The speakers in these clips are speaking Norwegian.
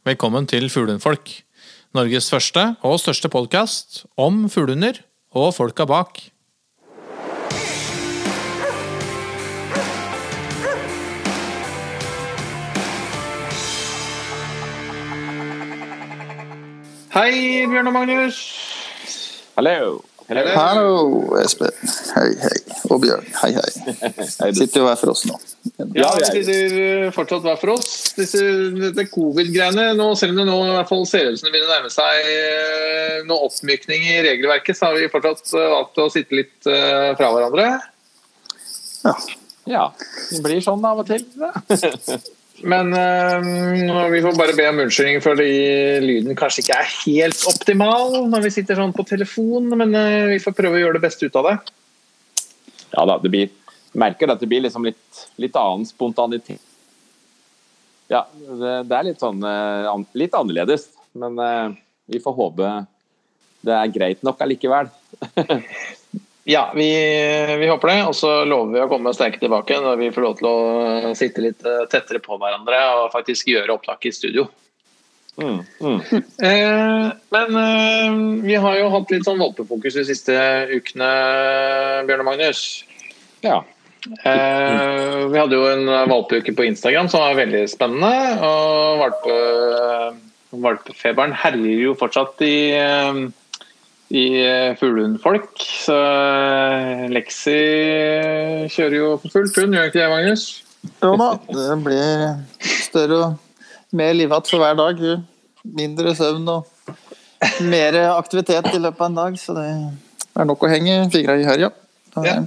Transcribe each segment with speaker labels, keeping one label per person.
Speaker 1: Velkommen til Fuglehundfolk. Norges første og største podkast om fuglehunder og folka bak. Hei, Bjørn og Magnus.
Speaker 2: Hallo.
Speaker 3: Hallo, Espen. Hei, hei. Og Bjørn. Hei, hei. Sitter jo hver for oss nå.
Speaker 1: Ja, vi sitter fortsatt hver for oss. Disse, dette covid-greiene, nå, selv om det nå i hvert fall ser ut som det begynner å nærme seg eh, noe oppmykning i regelverket, så har vi fortsatt eh, valgt å sitte litt eh, fra hverandre.
Speaker 3: Ja.
Speaker 2: Ja, det blir sånn av og til.
Speaker 1: Men eh, vi får bare be om unnskyldning fordi lyden kanskje ikke er helt optimal når vi sitter sånn på telefon, men eh, vi får prøve å gjøre det beste ut av det.
Speaker 2: Ja da, det blir Merker at det blir liksom litt, litt annen spontanitet. Ja, det, det er litt sånn an, litt annerledes, men vi får håpe det er greit nok allikevel.
Speaker 1: Ja, vi, vi håper det, og så lover vi å komme sterke tilbake når vi får lov til å sitte litt eh, tettere på hverandre og faktisk gjøre opptak i studio.
Speaker 2: Mm, mm.
Speaker 1: Eh, men eh, vi har jo hatt litt sånn valpefokus de siste ukene, Bjørn og Magnus.
Speaker 2: Ja.
Speaker 1: Eh, vi hadde jo en valpeuke på Instagram som var veldig spennende. Og valpe, valpefeberen herjer jo fortsatt i, eh, i fuglehundfolk. Så eh, Lexi kjører jo for fullt, hun gjør ikke det, Magnus?
Speaker 3: Jo da, det blir større og mer livhatt for hver dag. Mindre søvn og mer aktivitet i løpet av en dag. Så det er nok å henge fingra i her, ja. Det er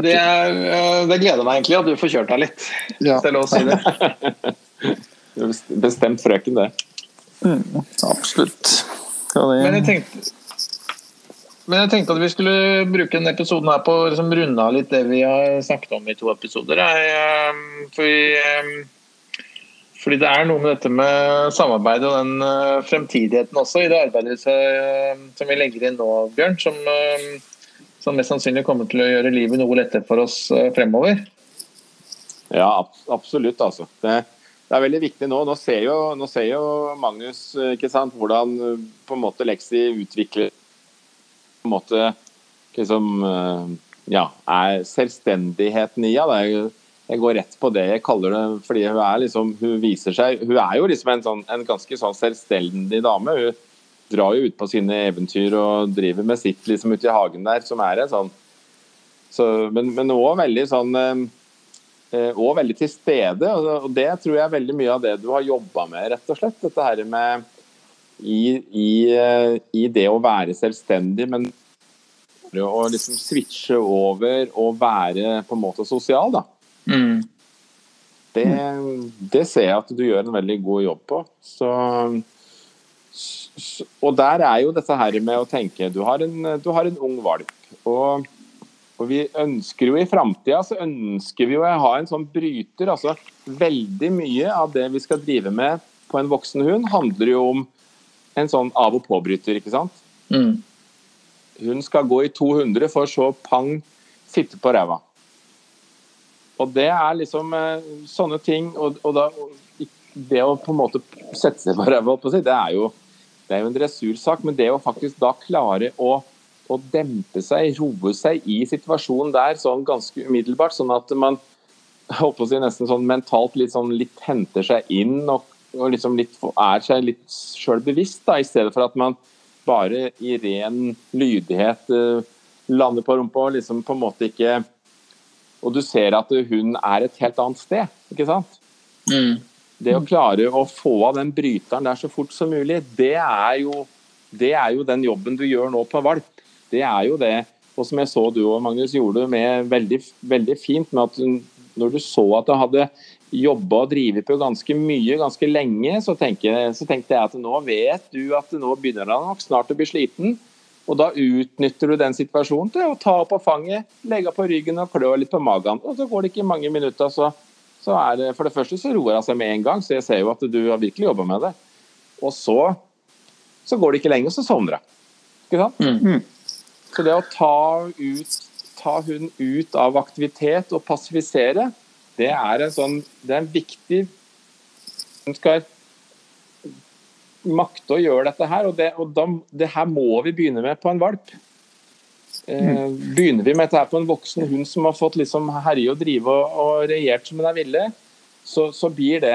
Speaker 1: Det, er, eh, det gleder meg egentlig at du får kjørt deg litt.
Speaker 3: Ja.
Speaker 1: Hvis det er lov å si det.
Speaker 2: Det best- Bestemt frøken, det.
Speaker 3: Mm, absolutt. Det,
Speaker 1: Men jeg tenkte men jeg tenkte at vi skulle bruke denne episoden her på å liksom runde av litt det vi har snakket om i to episoder. Jeg, eh, fordi, eh, fordi det er noe med dette med samarbeid og den eh, fremtidigheten også i det arbeidet eh, som vi legger inn nå, Bjørn, som, som mest sannsynlig kommer til å gjøre livet noe lettere for oss eh, fremover.
Speaker 2: Ja, absolutt, altså. Det, det er veldig viktig nå. Nå ser jo, nå ser jo Magnus eh, sant, hvordan på en måte Lexi utvikler en måte liksom, eh, ja, er selvstendigheten i henne. Jeg, jeg går rett på det jeg kaller det, fordi hun er liksom, hun viser seg Hun er jo liksom en, sånn, en ganske sånn selvstendig dame. Hun drar jo ut på sine eventyr og driver med sitt liksom ute i hagen der, som er en sånn så, Men men også veldig sånn eh, eh, og veldig til stede. og og Det tror jeg er veldig mye av det du har jobba med, rett og slett. Dette her med i, i, eh, i det å være selvstendig, men å liksom switche over og være på en måte sosial, da. Det, det ser jeg at du gjør en veldig god jobb på. Så, og der er jo dette her med å tenke Du har en, du har en ung valp. Og, og vi ønsker jo i framtida så ønsker vi å ha en sånn bryter. altså Veldig mye av det vi skal drive med på en voksen hund, handler jo om en sånn av- og påbryter. ikke sant?
Speaker 1: Mm.
Speaker 2: Hun skal gå i 200 for så pang sitte på ræva. Og det er liksom eh, sånne ting og, og da, Det å på en måte sette seg på ræva, det er jo det er jo en dressursak, men det å faktisk da klare å, å dempe seg, roe seg i situasjonen der sånn ganske umiddelbart, sånn at man håper å si nesten sånn mentalt litt, sånn, litt henter seg inn og, og liksom litt, er seg litt sjøl bevisst, da, i stedet for at man bare i ren lydighet uh, lander på rumpa og liksom på en måte ikke Og du ser at hun er et helt annet sted, ikke sant?
Speaker 1: Mm.
Speaker 2: Det å klare å få av den bryteren der så fort som mulig, det er jo, det er jo den jobben du gjør nå på valp. Det er jo det. Og som jeg så du og Magnus gjorde med veldig, veldig fint, med at hun- når du så at du hadde jobba og drevet på ganske mye ganske lenge, så, tenker, så tenkte jeg at nå vet du at nå begynner han nok snart å bli sliten. Og da utnytter du den situasjonen til å ta opp på fanget, legge på ryggen og klø litt på magen. Og så går det ikke mange minutter, så, så er det For det første så roer hun seg med en gang, så jeg ser jo at du har virkelig jobba med det. Og så, så går det ikke lenge, så sovner hun. Ikke sant?
Speaker 1: Mm.
Speaker 2: Så det å ta, ut, ta hun ut av aktivitet og passifisere, det er en sånn Det er en viktig Hun skal makte å gjøre dette her. Og, det, og da, det her må vi begynne med på en valp. Eh, begynner vi med dette her på en voksen hund som har fått liksom herje og drive og, og regjert som hun er ville, så, så blir, det,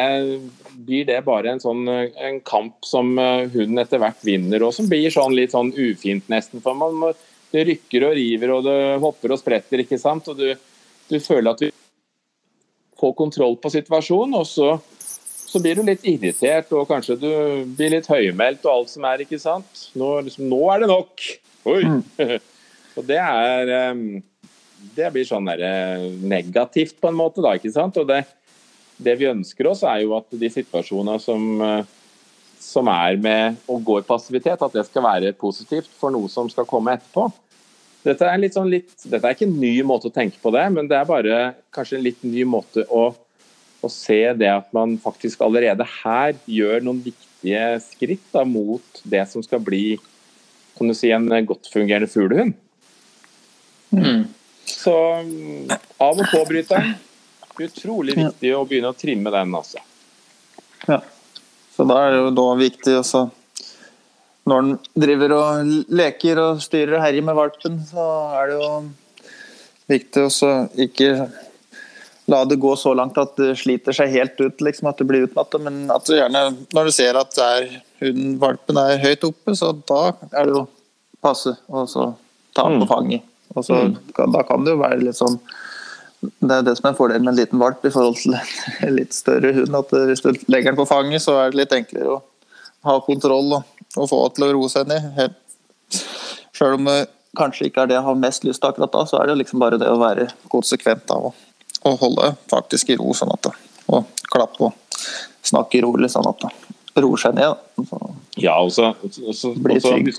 Speaker 2: blir, det, bare en sånn en kamp som eh, hunden etter hvert vinner, og som blir sånn litt sånn ufint nesten. For man må, det rykker og river og det hopper og spretter, ikke sant. Og du, du føler at du får kontroll på situasjonen, og så, så, blir du litt irritert og kanskje du blir litt høymeldt og alt som er, ikke sant. Nå, liksom, nå er det nok! Oi! Mm. og det er Det blir sånn der, negativt på en måte, da, ikke sant. Og det, det vi ønsker oss, er jo at de situasjonene som, som er med å gå i passivitet, at det skal være positivt for noe som skal komme etterpå. Dette er, sånn litt, dette er ikke en ny måte å tenke på det, men det er bare kanskje en litt ny måte å, å se det at man faktisk allerede her gjør noen viktige skritt da, mot det som skal bli kan du si, en godt fungerende fuglehund. Mm. Så av- og på-bryteren. utrolig viktig å begynne å trimme den, altså.
Speaker 3: Ja. Så da er det jo da viktig også Når den driver og leker og styrer og herjer med valpen, så er det jo viktig å ikke la det gå så langt at det sliter seg helt ut, liksom at du blir utmatta. Men at du gjerne, når du ser at er, hunden, valpen er høyt oppe, så da er det jo passe og så ta den på mm. fanget. Og så, mm. Da kan det jo være litt sånn det er det som er fordelen med en liten valp i forhold til en litt større hund. at Hvis du legger den på fanget, så er det litt enklere å ha kontroll og, og få til å roe seg ned. Selv om det kanskje ikke er det jeg har mest lyst til akkurat da, så er det liksom bare det å være konsekvent da, og, og holde faktisk i ro. sånn at Og klappe og snakke rolig, sånn at det roer seg ned. Så,
Speaker 2: ja, og så blir trygg.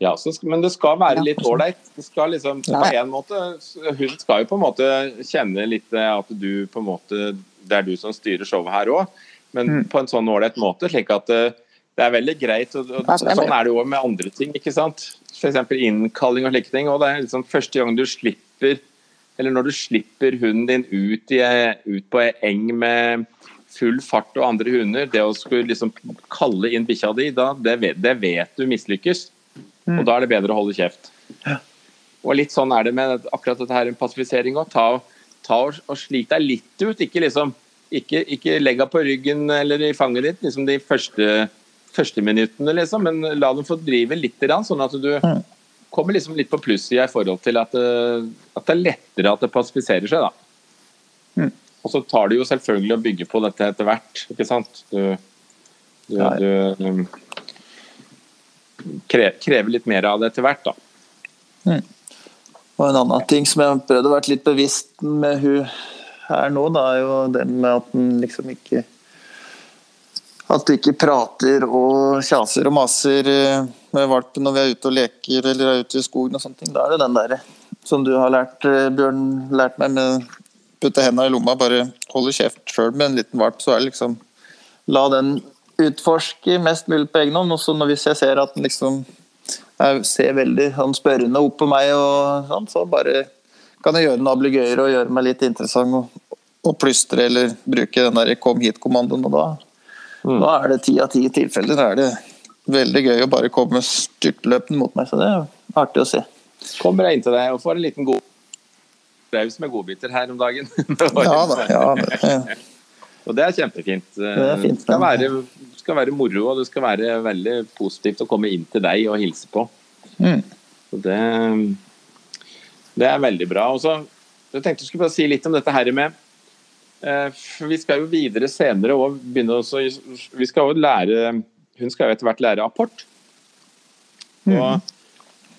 Speaker 2: Ja, så, men det skal være litt ålreit. Det skal liksom, på en måte, Hun skal jo på en måte kjenne litt at du på en måte, det er du som styrer showet her òg, men mm. på en sånn ålreit måte. slik at det, er veldig greit. Og, og, sånn er det jo med andre ting. ikke sant? F.eks. innkalling og slike ting. og det er liksom Første gang du slipper eller når du slipper hunden din ut, i, ut på ei eng med full fart og andre hunder, det å skulle liksom kalle inn bikkja di, da, det, det vet du mislykkes. Mm. Og da er det bedre å holde kjeft. Ja. Og litt sånn er det med akkurat dette her med passifisering òg. Ta, ta, og, og slik deg litt ut. Ikke liksom ikke, ikke legg deg på ryggen eller i fanget ditt liksom de første, første minuttene, liksom, men la dem få drive litt, sånn at du mm. kommer liksom litt på plussida i forhold til at, eh, at, det er lettere at det passifiserer seg. da. Mm. Og så tar det jo selvfølgelig å bygge på dette etter hvert. ikke sant? Du, du, du um, krever litt mer av det etter hvert, da.
Speaker 3: Mm. Og En annen ting som jeg har prøvd å være litt bevisst med hun her nå, da, er jo den med at den liksom ikke At du ikke prater og kjaser og maser eh, med valpen når vi er ute og leker eller er ute i skogen og sånne ting. Da er det den derre som du har lært, eh, Bjørn, lært meg med putte hendene i lomma, bare holde kjeft sjøl med en liten valp, så er det liksom La den utforske mest mulig på egen hånd. Og så hvis jeg ser at den liksom jeg ser veldig sånn spørrende opp på meg, og sånn, så bare kan jeg gjøre noe abligøyere og gjøre meg litt interessant. Og, og plystre eller bruke den der 'kom hit'-kommandoen. og da, mm. da, er det ti av ti tilfeller da er det veldig gøy å bare komme styrtløpende mot meg. Så det er artig å se.
Speaker 2: Kommer jeg inn til deg og får en liten god raus med godbiter her om dagen.
Speaker 3: ja da. ja, det,
Speaker 2: og det er kjempefint. Det, er fint, det skal, være, skal, være, moro, og det skal være veldig positivt å komme inn til deg og hilse på. Mm. det, det, er veldig bra. Og så, jeg tenkte jeg skulle bare si litt om dette her med Vi skal jo videre senere og begynne også, vi skal jo lære Hun skal jo etter hvert lære apport. Mm. Og,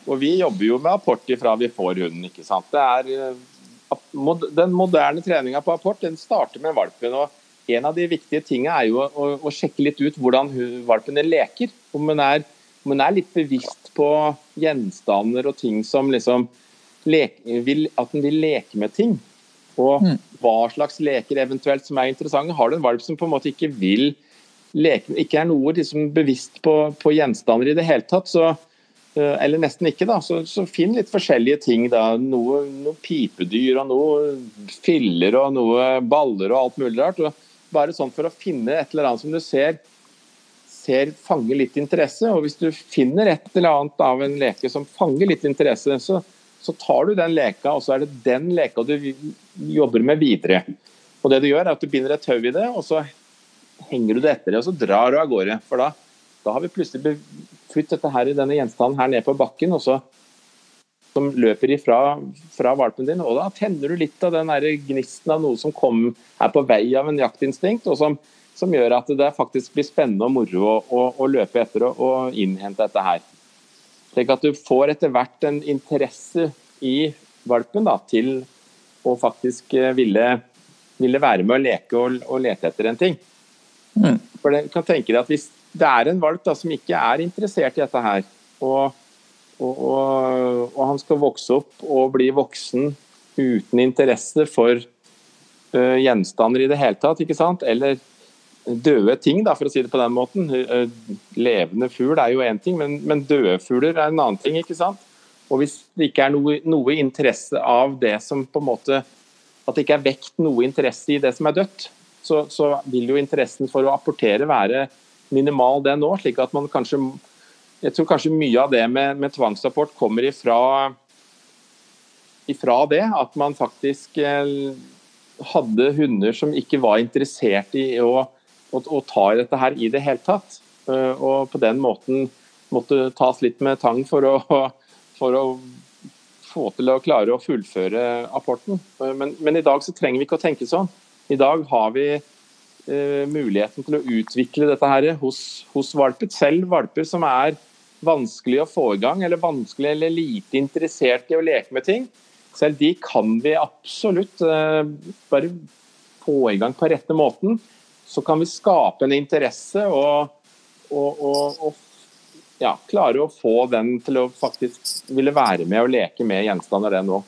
Speaker 2: og, vi jobber jo med apport ifra vi får hunden. ikke sant? Det er eh, den moderne treninga på apport den starter med valpen. og en av de viktige tingene er jo å, å, sjekke litt ut hvordan valpen leker. Om hun, er, om hun er litt bevisst på gjenstander og ting som liksom leke, vil, At den vil leke med ting. Og mm. hva slags leker eventuelt som er interessante. Har du en valp som på en måte ikke vil leke, ikke er noe liksom bevisst på, på, gjenstander i det hele tatt, så, eh, eller nesten ikke, da, så, så finn litt forskjellige ting. da, Noe, noe pipedyr og noe filler og noe baller og alt mulig rart. og bare sånn for å finne et eller annet som du ser ser fanger litt interesse. Og hvis du finner et eller annet av en leke som fanger litt interesse, så, så tar du den leka, og så er det den leka du jobber med videre. Og det du gjør, er at du binder et tau i det, og så henger du det etter det, og så drar du av gårde. For da, da har vi plutselig flyttet dette her i denne gjenstanden her ned på bakken, og så som løper ifra fra valpen din, og da tenner du litt av den gnisten av noe som kom her på vei av en jaktinstinkt, og som, som gjør at det faktisk blir spennende og moro å, å, å løpe etter og, innhente dette her. Slik at du får etter hvert en interesse i valpen da, til å faktisk eh, ville, ville være med å leke og, og lete etter en ting. Mm. For det, kan tenke deg at Hvis det er en valp da, som ikke er interessert i dette her, og og, og, og, han skal vokse opp og bli voksen uten interesse for uh, gjenstander i det hele tatt, ikke sant? Eller døde ting, da, for å si det på den måten. Uh, levende fugl er jo én ting, men, men, døde fugler er en annen ting. ikke sant? Og hvis det ikke er noe, noe, interesse av det som på en måte At det ikke er vekt noe interesse i det som er dødt, så, så vil jo interessen for å apportere være minimal, det nå. Slik at man kanskje jeg tror kanskje mye av det med, med tvangsrapport kommer ifra, ifra, det. At man faktisk eh, hadde hunder som ikke var interessert i å, å, og ta dette her i det hele tatt. Uh, og på den måten måtte tas litt med tang for å, for å få til å klare å fullføre apporten. Uh, men, men, i dag så trenger vi ikke å tenke sånn. I dag har vi uh, muligheten til å utvikle dette her hos, hos valpet. Selv valper som er vanskelig å få i gang, eller vanskelig eller lite interessert i å leke med ting. Selv de kan vi absolutt uh, bare få i gang på rette måten. Så kan vi skape en interesse og, og, og, og ja, klare å få den til å faktisk ville være med og leke med gjenstander, det nå.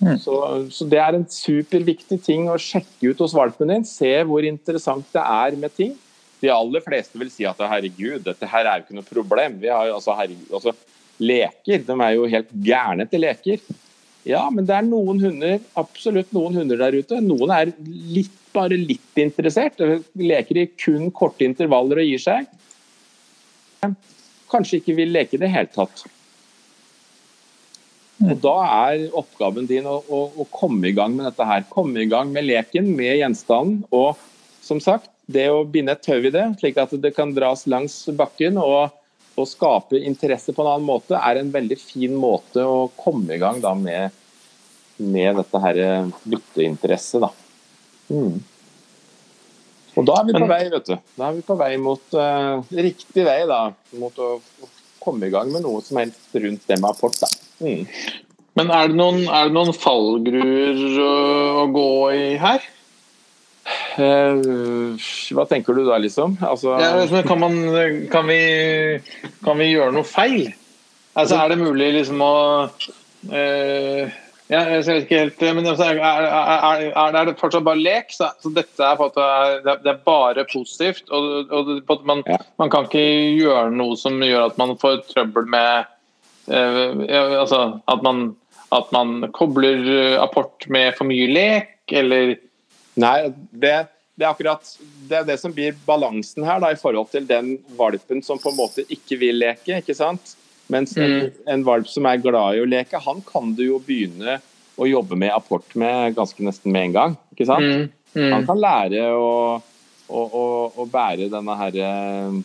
Speaker 2: Mm. Så, så, Det er en superviktig ting å sjekke ut hos valpen din. Se hvor interessant det er med ting de aller fleste vil si at herregud, dette her er jo ikke noe problem. Vi har jo altså, herregud, altså, Leker, de er jo helt gærne til leker. Ja, men det er noen hunder, absolutt noen hunder der ute. Noen er litt, bare litt interessert. Leker i kun korte intervaller og gir seg. Kanskje ikke vil leke i det hele tatt. Og Da er oppgaven din å, å, å, komme i gang med dette her. Komme i gang med leken, med gjenstanden. Og som sagt, det å binde et tau i det, slik at det kan dras langs bakken og, og, skape interesse på en annen måte, er en veldig fin måte å komme i gang da, med, med, dette her bytteinteresse. Da. Mm. Og da er vi på vei, vet du. Da er vi på vei mot uh, riktig vei, da. Mot å, komme i gang med noe som helst rundt det med apport. Da. Mm.
Speaker 1: Men er det noen, er det noen fallgruer å, gå i her?
Speaker 2: Uh, hva tenker du da, liksom? Altså,
Speaker 1: ja, kan, man, kan, vi, kan, vi, gjøre noe feil? Altså, er det mulig liksom å uh, ja, jeg vet ikke helt men altså, er, er, er, er, det fortsatt bare lek? Så, så dette er, det er bare positivt. Og, og man, ja. man, kan ikke gjøre noe som gjør at man får trøbbel med eh, altså, at, man, at man kobler apport med for mye lek, eller
Speaker 2: Nei, det, det, er akkurat det, er det som blir balansen her, da, i forhold til den valpen som på en måte ikke vil leke. ikke sant? Mens mm. en, en, valp som er glad i å leke, han kan du jo begynne å jobbe med apport med ganske nesten med en gang. ikke sant? Mm. Mm. Han kan lære å, å, å, å bære denne herre eh,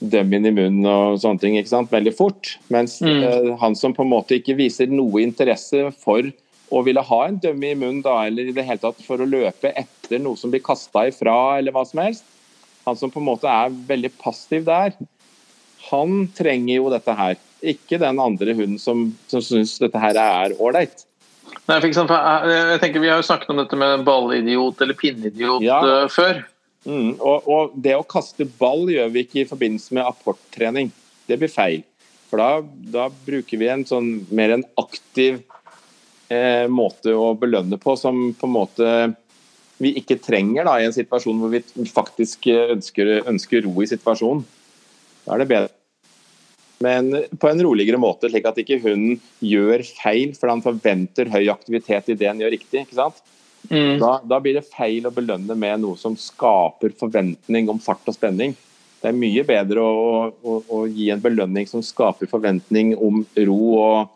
Speaker 2: dømmen i munnen og sånne ting ikke sant? veldig fort. Mens mm. uh, han som på en måte ikke viser noe interesse for å ville ha en dømme i munnen da, eller i det hele tatt for å løpe etter noe som blir kasta ifra, eller hva som helst. Han som på en måte er veldig passiv der, han trenger jo dette her. Ikke den andre hunden som, som syns dette her er ålreit.
Speaker 1: Nei, for eksempel, jeg tenker Vi har jo snakket om dette med ballidiot eller pinneidiot ja. uh, før.
Speaker 2: Mm, og, og, det å kaste ball gjør vi ikke i forbindelse med apporttrening. Det blir feil. For da, da bruker vi en sånn mer en aktiv eh, måte å belønne på som på en måte vi ikke trenger da, i en situasjon hvor vi faktisk ønsker, ønsker ro i situasjonen. Da er det bedre. Men på en roligere måte, slik at ikke hunden gjør feil for han forventer høy aktivitet i det han gjør riktig. ikke sant? Mm. Da, da, blir det feil å belønne med noe som skaper forventning om fart og spenning. det er mye bedre å, å, å, gi en belønning som skaper forventning om ro og,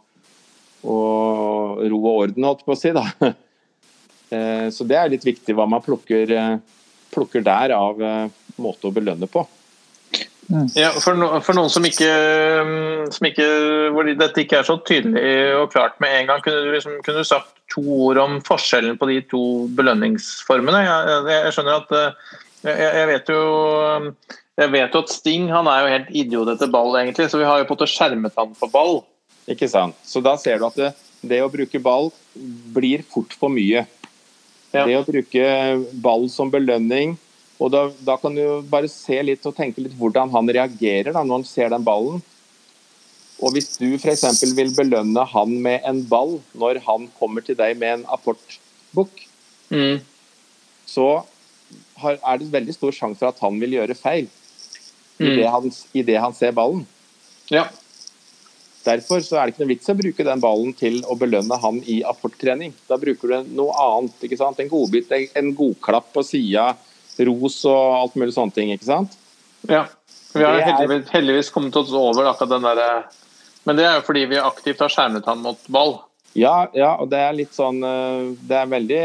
Speaker 2: og, ro og orden, holdt på å si. da. Eh, så det er litt viktig hva man plukker, plukker der av måte å belønne på.
Speaker 1: Ja, for, no, for, noen som ikke, som ikke, hvor dette ikke er så tydelig og klart med en gang, kunne du, liksom, kunne du sagt to ord om forskjellen på de to belønningsformene? Jeg, jeg skjønner at jeg, jeg, vet jo jeg vet jo at Sting han er jo helt idiot etter ball, egentlig, så vi har jo på en måte skjermet han for ball.
Speaker 2: Ikke sant. Så da ser du at det, det å bruke ball blir fort for mye. Ja. Det å bruke ball som belønning og da, da, kan du bare se litt og tenke litt hvordan han reagerer da, når han ser den ballen. Og hvis du f.eks. vil belønne han med en ball når han kommer til deg med en apportbok, mm. så har, er det veldig stor sjanse for at han vil gjøre feil mm. idet han, i det han ser ballen.
Speaker 1: Ja.
Speaker 2: Derfor så er det ikke noe vits å bruke den ballen til å belønne han i apporttrening. Da bruker du noe annet. ikke sant? En godbit, en godklapp på sida ros og alt mulig sånne ting, ikke sant?
Speaker 1: Ja. Vi har heldigvis, heldigvis kommet oss over akkurat den derre Men det er jo fordi vi aktivt har skjermet han mot ball.
Speaker 2: Ja, ja, og det er litt sånn eh, Det er veldig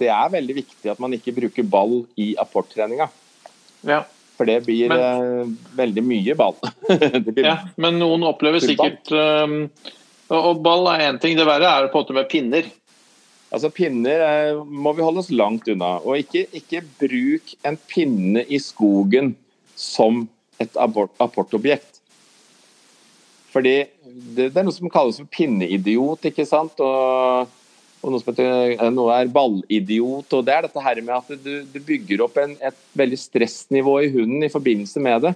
Speaker 2: Det er veldig viktig at man ikke bruker ball i apporttreninga.
Speaker 1: Ja.
Speaker 2: For det blir men, uh, veldig mye ball.
Speaker 1: blir, ja, men noen opplever sikkert um, Og ball er én ting, det verre er på en måte med pinner.
Speaker 2: Altså Pinner eh, må vi holde oss langt unna. Og ikke, ikke bruk en pinne i skogen som et apportobjekt. Fordi det, det, er noe som kalles for pinneidiot, ikke sant. Og, og noe som heter eh, noe er ballidiot. Og det er dette her med at du, du bygger opp en, et veldig stressnivå i hunden i forbindelse med det.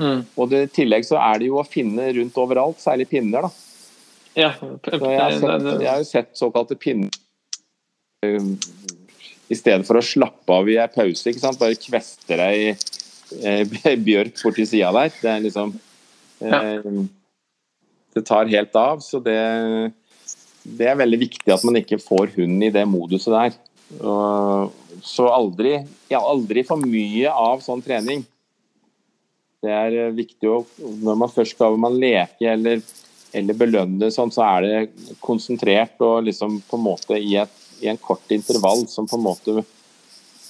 Speaker 2: Mm. Og det, i tillegg så er det jo å finne rundt overalt, særlig pinner, da.
Speaker 1: Ja,
Speaker 2: så jeg har, sett, jeg har jo sett såkalte pinner i stedet for å slappe av i ei pause, ikke sant? bare kveste deg eh, bjørk borti sida der. Det er liksom eh, Det tar helt av. Så det, det er veldig viktig at man ikke får hunden i det moduset der. Og, så aldri, ja, aldri for mye av sånn trening. Det er viktig å Når man først skal man leke eller, eller belønne sånn, så er det konsentrert og liksom på en måte i et i en kort intervall som på en måte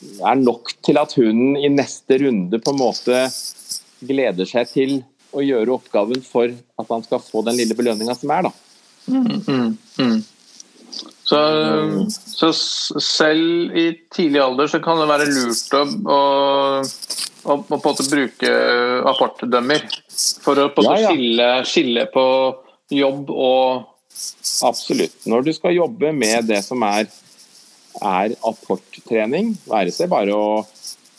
Speaker 2: er nok til at hunden i neste runde på en måte gleder seg til å gjøre oppgaven for at han skal få den lille belønninga som er, da.
Speaker 1: Mm, mm, mm. Så, så, selv i tidlig alder så kan det være lurt å, å, å, på en måte bruke apportdømmer for å på ja, ja. Skille, skille på jobb og
Speaker 2: Absolutt. Når du skal jobbe med det som er er apporttrening. Være seg bare å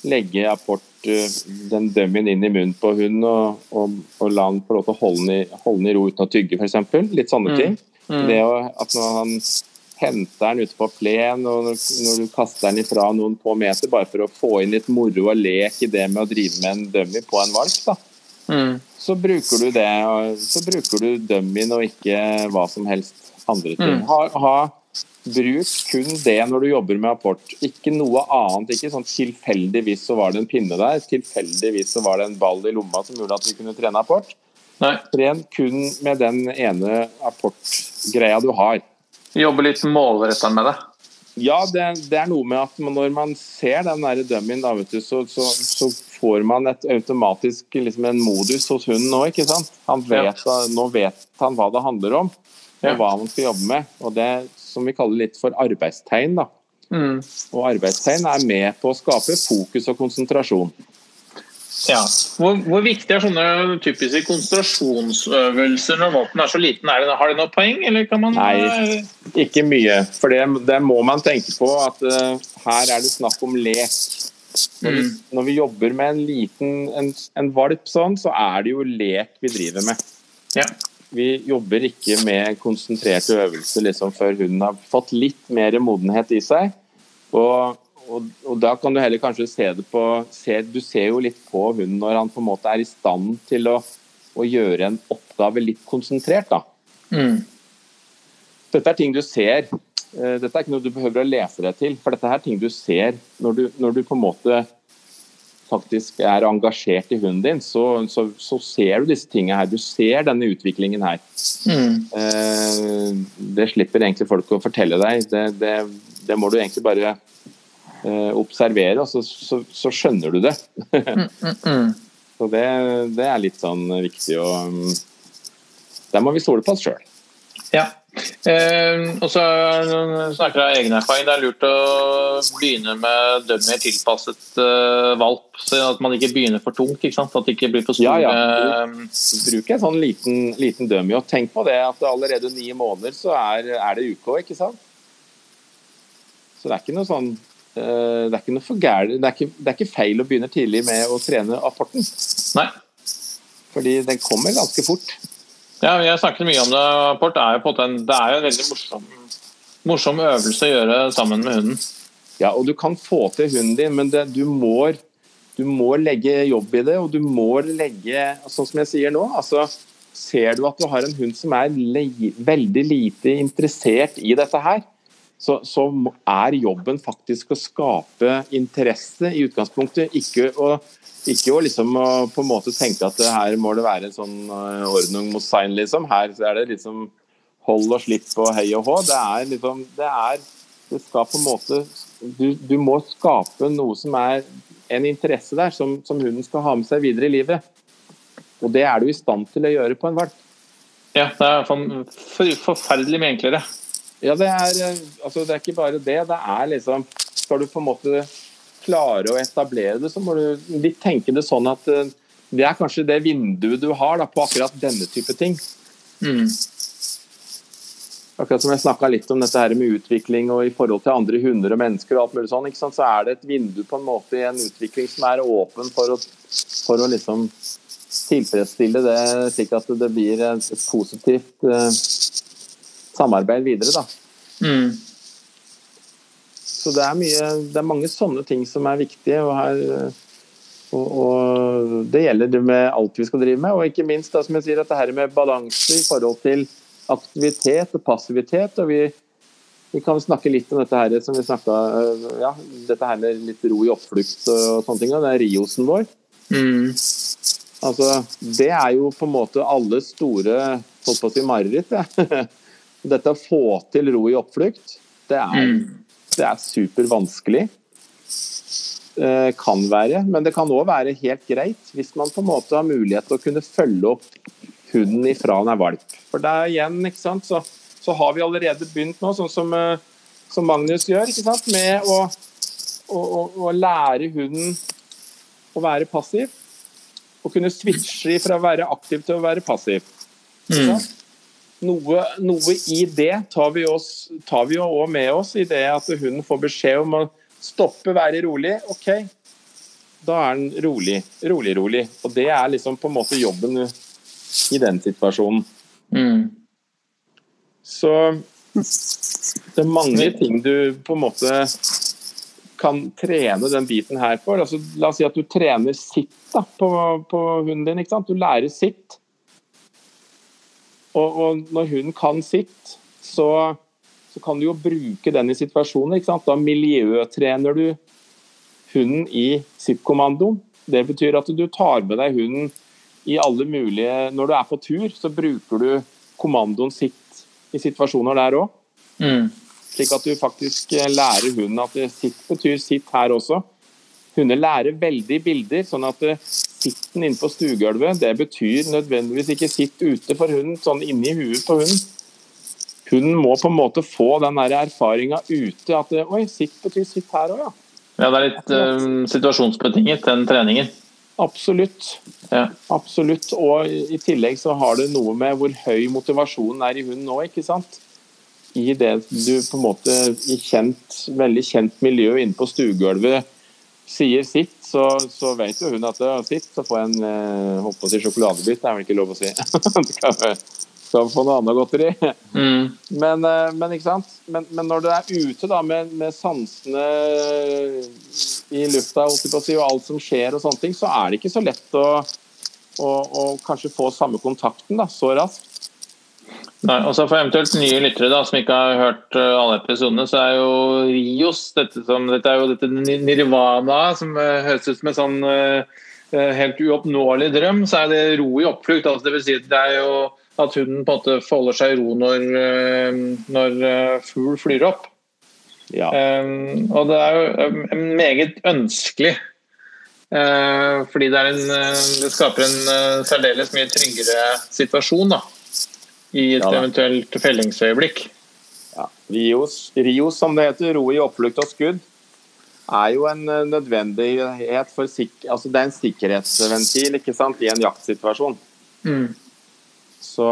Speaker 2: legge apport, eh, den dummien inn i munnen på hunden og, og, og la den få lov til å holde den i, ro uten å tygge, f.eks. Litt sånne mm. ting. Mm. Det å, at når han henter den ute på plen, og når, når, du kaster den ifra noen få meter, bare for å få inn litt moro og lek i det med å drive med en dummy på en valp, da. Mm. Så bruker du det, så bruker du dummien og ikke hva som helst andre ting. Mm. Ha, ha Bruk kun det når du jobber med apport. Ikke noe annet. Ikke sånn tilfeldigvis så var det en pinne der, tilfeldigvis så var det en ball i lomma som gjorde at vi kunne trene apport.
Speaker 1: Nei.
Speaker 2: Tren kun med den ene apportgreia du har.
Speaker 1: Jobbe litt målretta med det?
Speaker 2: Ja, det, det, er noe med at når man ser den der dummyen, da, du, så, så, så, får man et automatisk liksom en modus hos hunden nå, ikke sant. Han vet, ja. Nå vet han hva det handler om, og ja. hva han skal jobbe med. og det som vi kaller litt for arbeidstegn. Da. Mm. Og arbeidstegn er med på å skape fokus og konsentrasjon.
Speaker 1: Ja. Hvor, hvor, viktig er sånne typiske konsentrasjonsøvelser når våpenet er så liten? Er det, har det noe poeng, eller kan man
Speaker 2: Nei, ikke mye. For det, det må man tenke på at uh, her er det snakk om lek. Når vi, mm. når vi jobber med en liten en, en valp sånn, så er det jo lek vi driver med.
Speaker 1: Ja.
Speaker 2: Vi jobber ikke med konsentrerte øvelser liksom, før hunden har fått litt mer modenhet i seg. Og, og, og, da kan du heller kanskje se det på se, Du ser jo litt på hunden når han på en måte er i stand til å, å gjøre en oppgave litt konsentrert. da. Mm. Dette er ting du ser. Eh, dette er ikke noe du behøver å lese deg til, for dette er ting du ser når du, når du på en måte faktisk er engasjert i hunden din, så, så, så ser du disse tingene her. Du ser denne utviklingen her.
Speaker 1: Mm.
Speaker 2: Eh, det slipper egentlig folk å fortelle deg. Det, det, det må du egentlig bare observere, og så, så, så, skjønner du det.
Speaker 1: Mm, mm, mm.
Speaker 2: så det, det, er litt sånn viktig å mm, Der må vi stole på oss sjøl.
Speaker 1: Ja. Eh, og så snakker jeg av egen erfaring. Det er lurt å begynne med dømmer tilpasset eh, valp, så at man ikke begynner for tungt. ikke sant? At det ikke blir for store
Speaker 2: ja, ja. Bruk en sånn liten, liten dummy. Og tenk på det at allerede ni måneder så er, er det UK, ikke sant? Så det er ikke noe sånn det er ikke noe for gære, Det, det, er ikke feil å begynne tidlig med å trene apporten.
Speaker 1: Nei.
Speaker 2: Fordi den kommer ganske fort.
Speaker 1: Ja, har snakket mye om det. Apport er jo på en, det er jo en veldig morsom, morsom øvelse å gjøre sammen med hunden.
Speaker 2: Ja, og du kan få til hunden din, men det, du, må, du, må, legge jobb i det. Og du må legge Sånn som jeg sier nå, altså Ser du at du har en hund som er le, veldig lite interessert i dette her, så, så, er jobben faktisk å skape interesse i utgangspunktet. Ikke å ikke å liksom på en måte tenke at her må det være en sånn uh, ordnung mot sign, liksom. Her er det liksom hold og slipp og hei og hå. Det er liksom Det er Det skal på en måte Du, du må skape noe som er en interesse der, som, som hunden skal ha med seg videre i livet. Og det er du i stand til å gjøre på en valp.
Speaker 1: Ja, det er for, forferdelig mye enklere.
Speaker 2: Ja, det er, eh, altså, det er ikke bare det. Det er liksom Skal du på en måte klare å etablere det, så må du litt tenke det sånn at eh, det er kanskje det vinduet du har da, på akkurat denne type ting.
Speaker 1: Mm.
Speaker 2: Akkurat som jeg snakka litt om dette her med utvikling og i forhold til andre hunder og mennesker, og alt mulig sånn, så er det et vindu på en måte i en utvikling som er åpen for å, for å liksom tilfredsstille det, slik at det blir et, positivt uh, samarbeid videre. da.
Speaker 1: Mm.
Speaker 2: Så det er, mye, det er mange sånne ting som er viktige. og her og, og, Det gjelder det med alt vi skal drive med, og ikke minst da, som jeg sier, dette her med balanse i forhold til aktivitet og passivitet. og vi, vi kan snakke litt om dette her som vi snakket, ja, dette her med litt ro i oppflukt og sånne ting. Og det er riosen vår.
Speaker 1: Mm.
Speaker 2: Altså, det er jo på en måte alle store holdt på å si mareritt. Ja. Dette å få til ro i oppflukt, det er mm det er supervanskelig. Eh, kan være, men det kan òg være helt greit hvis man på en måte har mulighet til å kunne følge opp hunden ifra han er valp. For det er igjen, ikke sant, så, så har vi allerede begynt nå, sånn som, eh, som Magnus gjør, ikke sant, med å, å, å, å lære hunden å være passiv. Og kunne switche fra å være aktiv til å være passiv. Mm noe, noe, i det tar vi, oss, tar vi jo òg med oss i det at hunden får beskjed om å stoppe, være rolig. OK, da er den rolig, rolig, rolig. Og det er liksom på en måte jobben i den situasjonen.
Speaker 1: Mm.
Speaker 2: Så det er mange ting du på en måte kan trene den biten her for. Altså, la oss si at du trener sitt da, på, på hunden din. Du lærer sitt. Og, og når hun kan sitt, så, så, kan du jo bruke den i situasjoner. Da miljøtrener du hunden i sitt-kommandoen. Det betyr at du tar med deg hunden i alle mulige Når du er på tur, så bruker du kommandoen sitt i situasjoner der òg.
Speaker 1: Mm.
Speaker 2: Slik at du faktisk lærer hunden at sitt betyr sitt her også. Hunder lærer veldig bilder, sånn at eh, sitten inne på stuegulvet det betyr nødvendigvis ikke sitt ute for hunden, sånn inni huet på hunden. Hunden må på en måte få den erfaringa ute. At eh, oi, sitt betyr sitt her òg, ja.
Speaker 1: Ja, det er litt um, situasjonsbetinget, den treningen.
Speaker 2: Absolutt.
Speaker 1: Ja.
Speaker 2: Absolutt. Og i tillegg så har det noe med hvor høy motivasjonen er i hunden nå, ikke sant. I det du på en måte i kjent, veldig kjent miljø inne på stuegulvet sier sitt, så, så, vet jo hun at det er sitt. Så får jeg en eh, å si sjokoladebit, det er vel ikke lov å si. skal, skal få noe annet godteri.
Speaker 1: Mm.
Speaker 2: Men, eh, men, ikke sant? Men, men, når du er ute da, med, med sansene i lufta si, og alt som skjer, og sånne ting, så er det ikke så lett å, å, å kanskje få samme kontakten da, så raskt.
Speaker 1: Nei, og så For eventuelt nye lyttere da, som ikke har hørt uh, alle episodene, så er jo Rios dette, som, dette er jo dette nirvana som uh, høres ut som en sånn uh, helt uoppnåelig drøm. Så er det ro i oppflukt. Altså, det vil si at det er jo at hunden på en måte forholder seg i ro når, når fugl flyr opp.
Speaker 2: Ja.
Speaker 1: Um, og det er jo meget ønskelig. Uh, fordi det, en, det skaper en uh, særdeles mye tryggere situasjon. da i et ja, eventuelt fellingsøyeblikk.
Speaker 2: Ja. Rios, Rios, som det heter, ro i oppflukt og skudd, er jo en eh, nødvendighet for altså Det er en sikkerhetsventil ikke sant, i en jaktsituasjon. Mm. Så,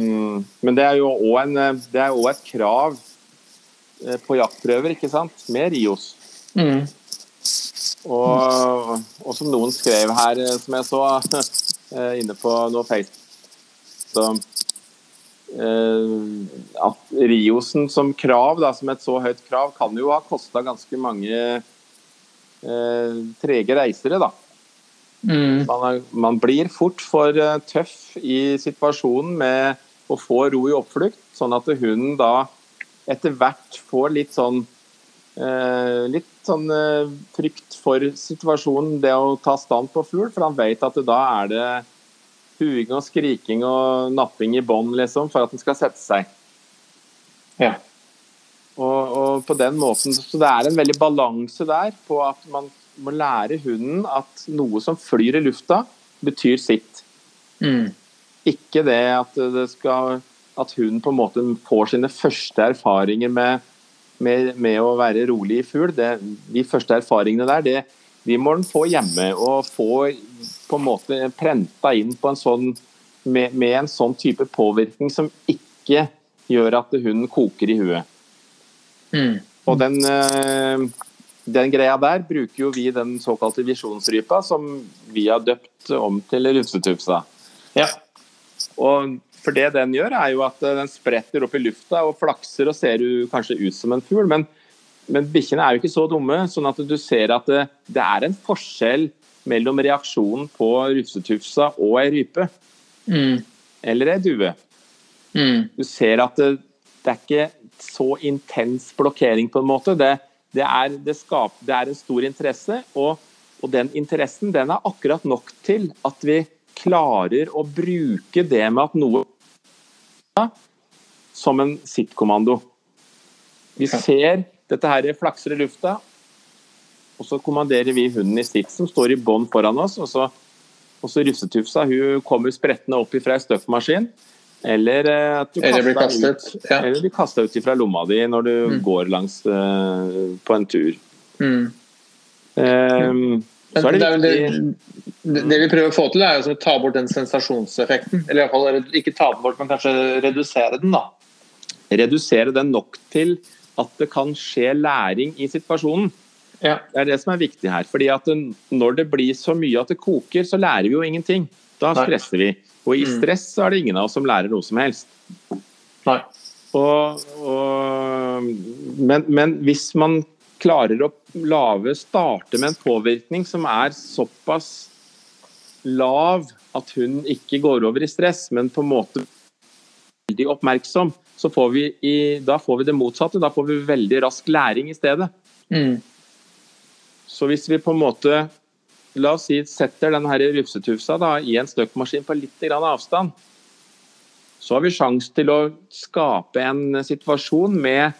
Speaker 2: mm, men det er jo òg et krav eh, på jaktprøver, ikke sant, med Rios. Mm. Og, og, som noen skrev her, eh, som jeg så inne på noe Facebook så Eh, at Riosen som krav, da, som et så høyt krav, kan jo ha kosta ganske mange eh, trege reisere, da. Mm. Man, man, blir fort for uh, tøff i situasjonen med å få ro i oppflukt, sånn at hunden da etter hvert får litt sånn eh, litt sånn eh, frykt for situasjonen, det å ta stand på fugl, for han vet at da er det huing og skriking og napping i bånd liksom, for at den skal sette seg.
Speaker 1: Ja.
Speaker 2: Og, og, på den måten, så Det er en veldig balanse der på at man må lære hunden at noe som flyr i lufta, betyr sitt.
Speaker 1: Mm.
Speaker 2: Ikke det at, det skal, at hunden på en måte får sine første erfaringer med, med, med å være rolig i fugl. De første erfaringene der, det, de må den få hjemme. Og få på en måte prenta inn på en sånn, med, med, en sånn type påvirkning som ikke gjør at hunden koker i huet.
Speaker 1: Mm.
Speaker 2: Og den, eh, den, greia der bruker jo vi den såkalte visjonsrypa, som vi har døpt om til rufsetufsa.
Speaker 1: Ja.
Speaker 2: Og for det den gjør, er jo at den spretter opp i lufta og flakser og ser kanskje ut som en fugl, men, men bikkjene er jo ikke så dumme, sånn at du ser at det, det er en forskjell mellom reaksjonen på rufsetufsa og ei rype.
Speaker 1: Mm.
Speaker 2: Eller ei due.
Speaker 1: Mm.
Speaker 2: Du ser at det, det, er ikke så intens blokkering, på en måte. Det, det, er, det er, en stor interesse, og, og, den interessen den er akkurat nok til at vi klarer å bruke det med at noe som en sittkommando. Vi ser dette her flakser i lufta, og så kommanderer vi hunden i sitt, som står i bånd foran oss. Og så, og så Russetufsa hun kommer sprettende opp fra ei støvmaskin. Eller eh, at du
Speaker 1: eller blir kastet.
Speaker 2: Ut, ja. Eller blir kasta ut fra lomma di når du mm. går langs uh, på en tur.
Speaker 1: Mm.
Speaker 2: Um, så det,
Speaker 1: det, det, det, vi prøver å få til, er å ta bort den sensasjonseffekten. Eller iallfall ikke ta den bort, men kanskje redusere den. da.
Speaker 2: Redusere den nok til at det kan skje læring i situasjonen.
Speaker 1: Ja.
Speaker 2: Det er det som er viktig her. fordi at Når det blir så mye at det koker, så lærer vi jo ingenting. Da stresser vi. Og i mm. stress så er det ingen av oss som lærer noe som helst.
Speaker 1: Nei.
Speaker 2: Og, og, men, men, hvis man klarer å lave, starte med en påvirkning som er såpass lav at hun ikke går over i stress, men på en måte veldig oppmerksom, så får vi i, da får vi det motsatte. Da får vi veldig rask læring i stedet.
Speaker 1: Mm.
Speaker 2: Så hvis vi på en måte la oss si, setter denne rufsetufsa da, i en støkmaskin på litt avstand, så har vi sjanse til å skape en situasjon med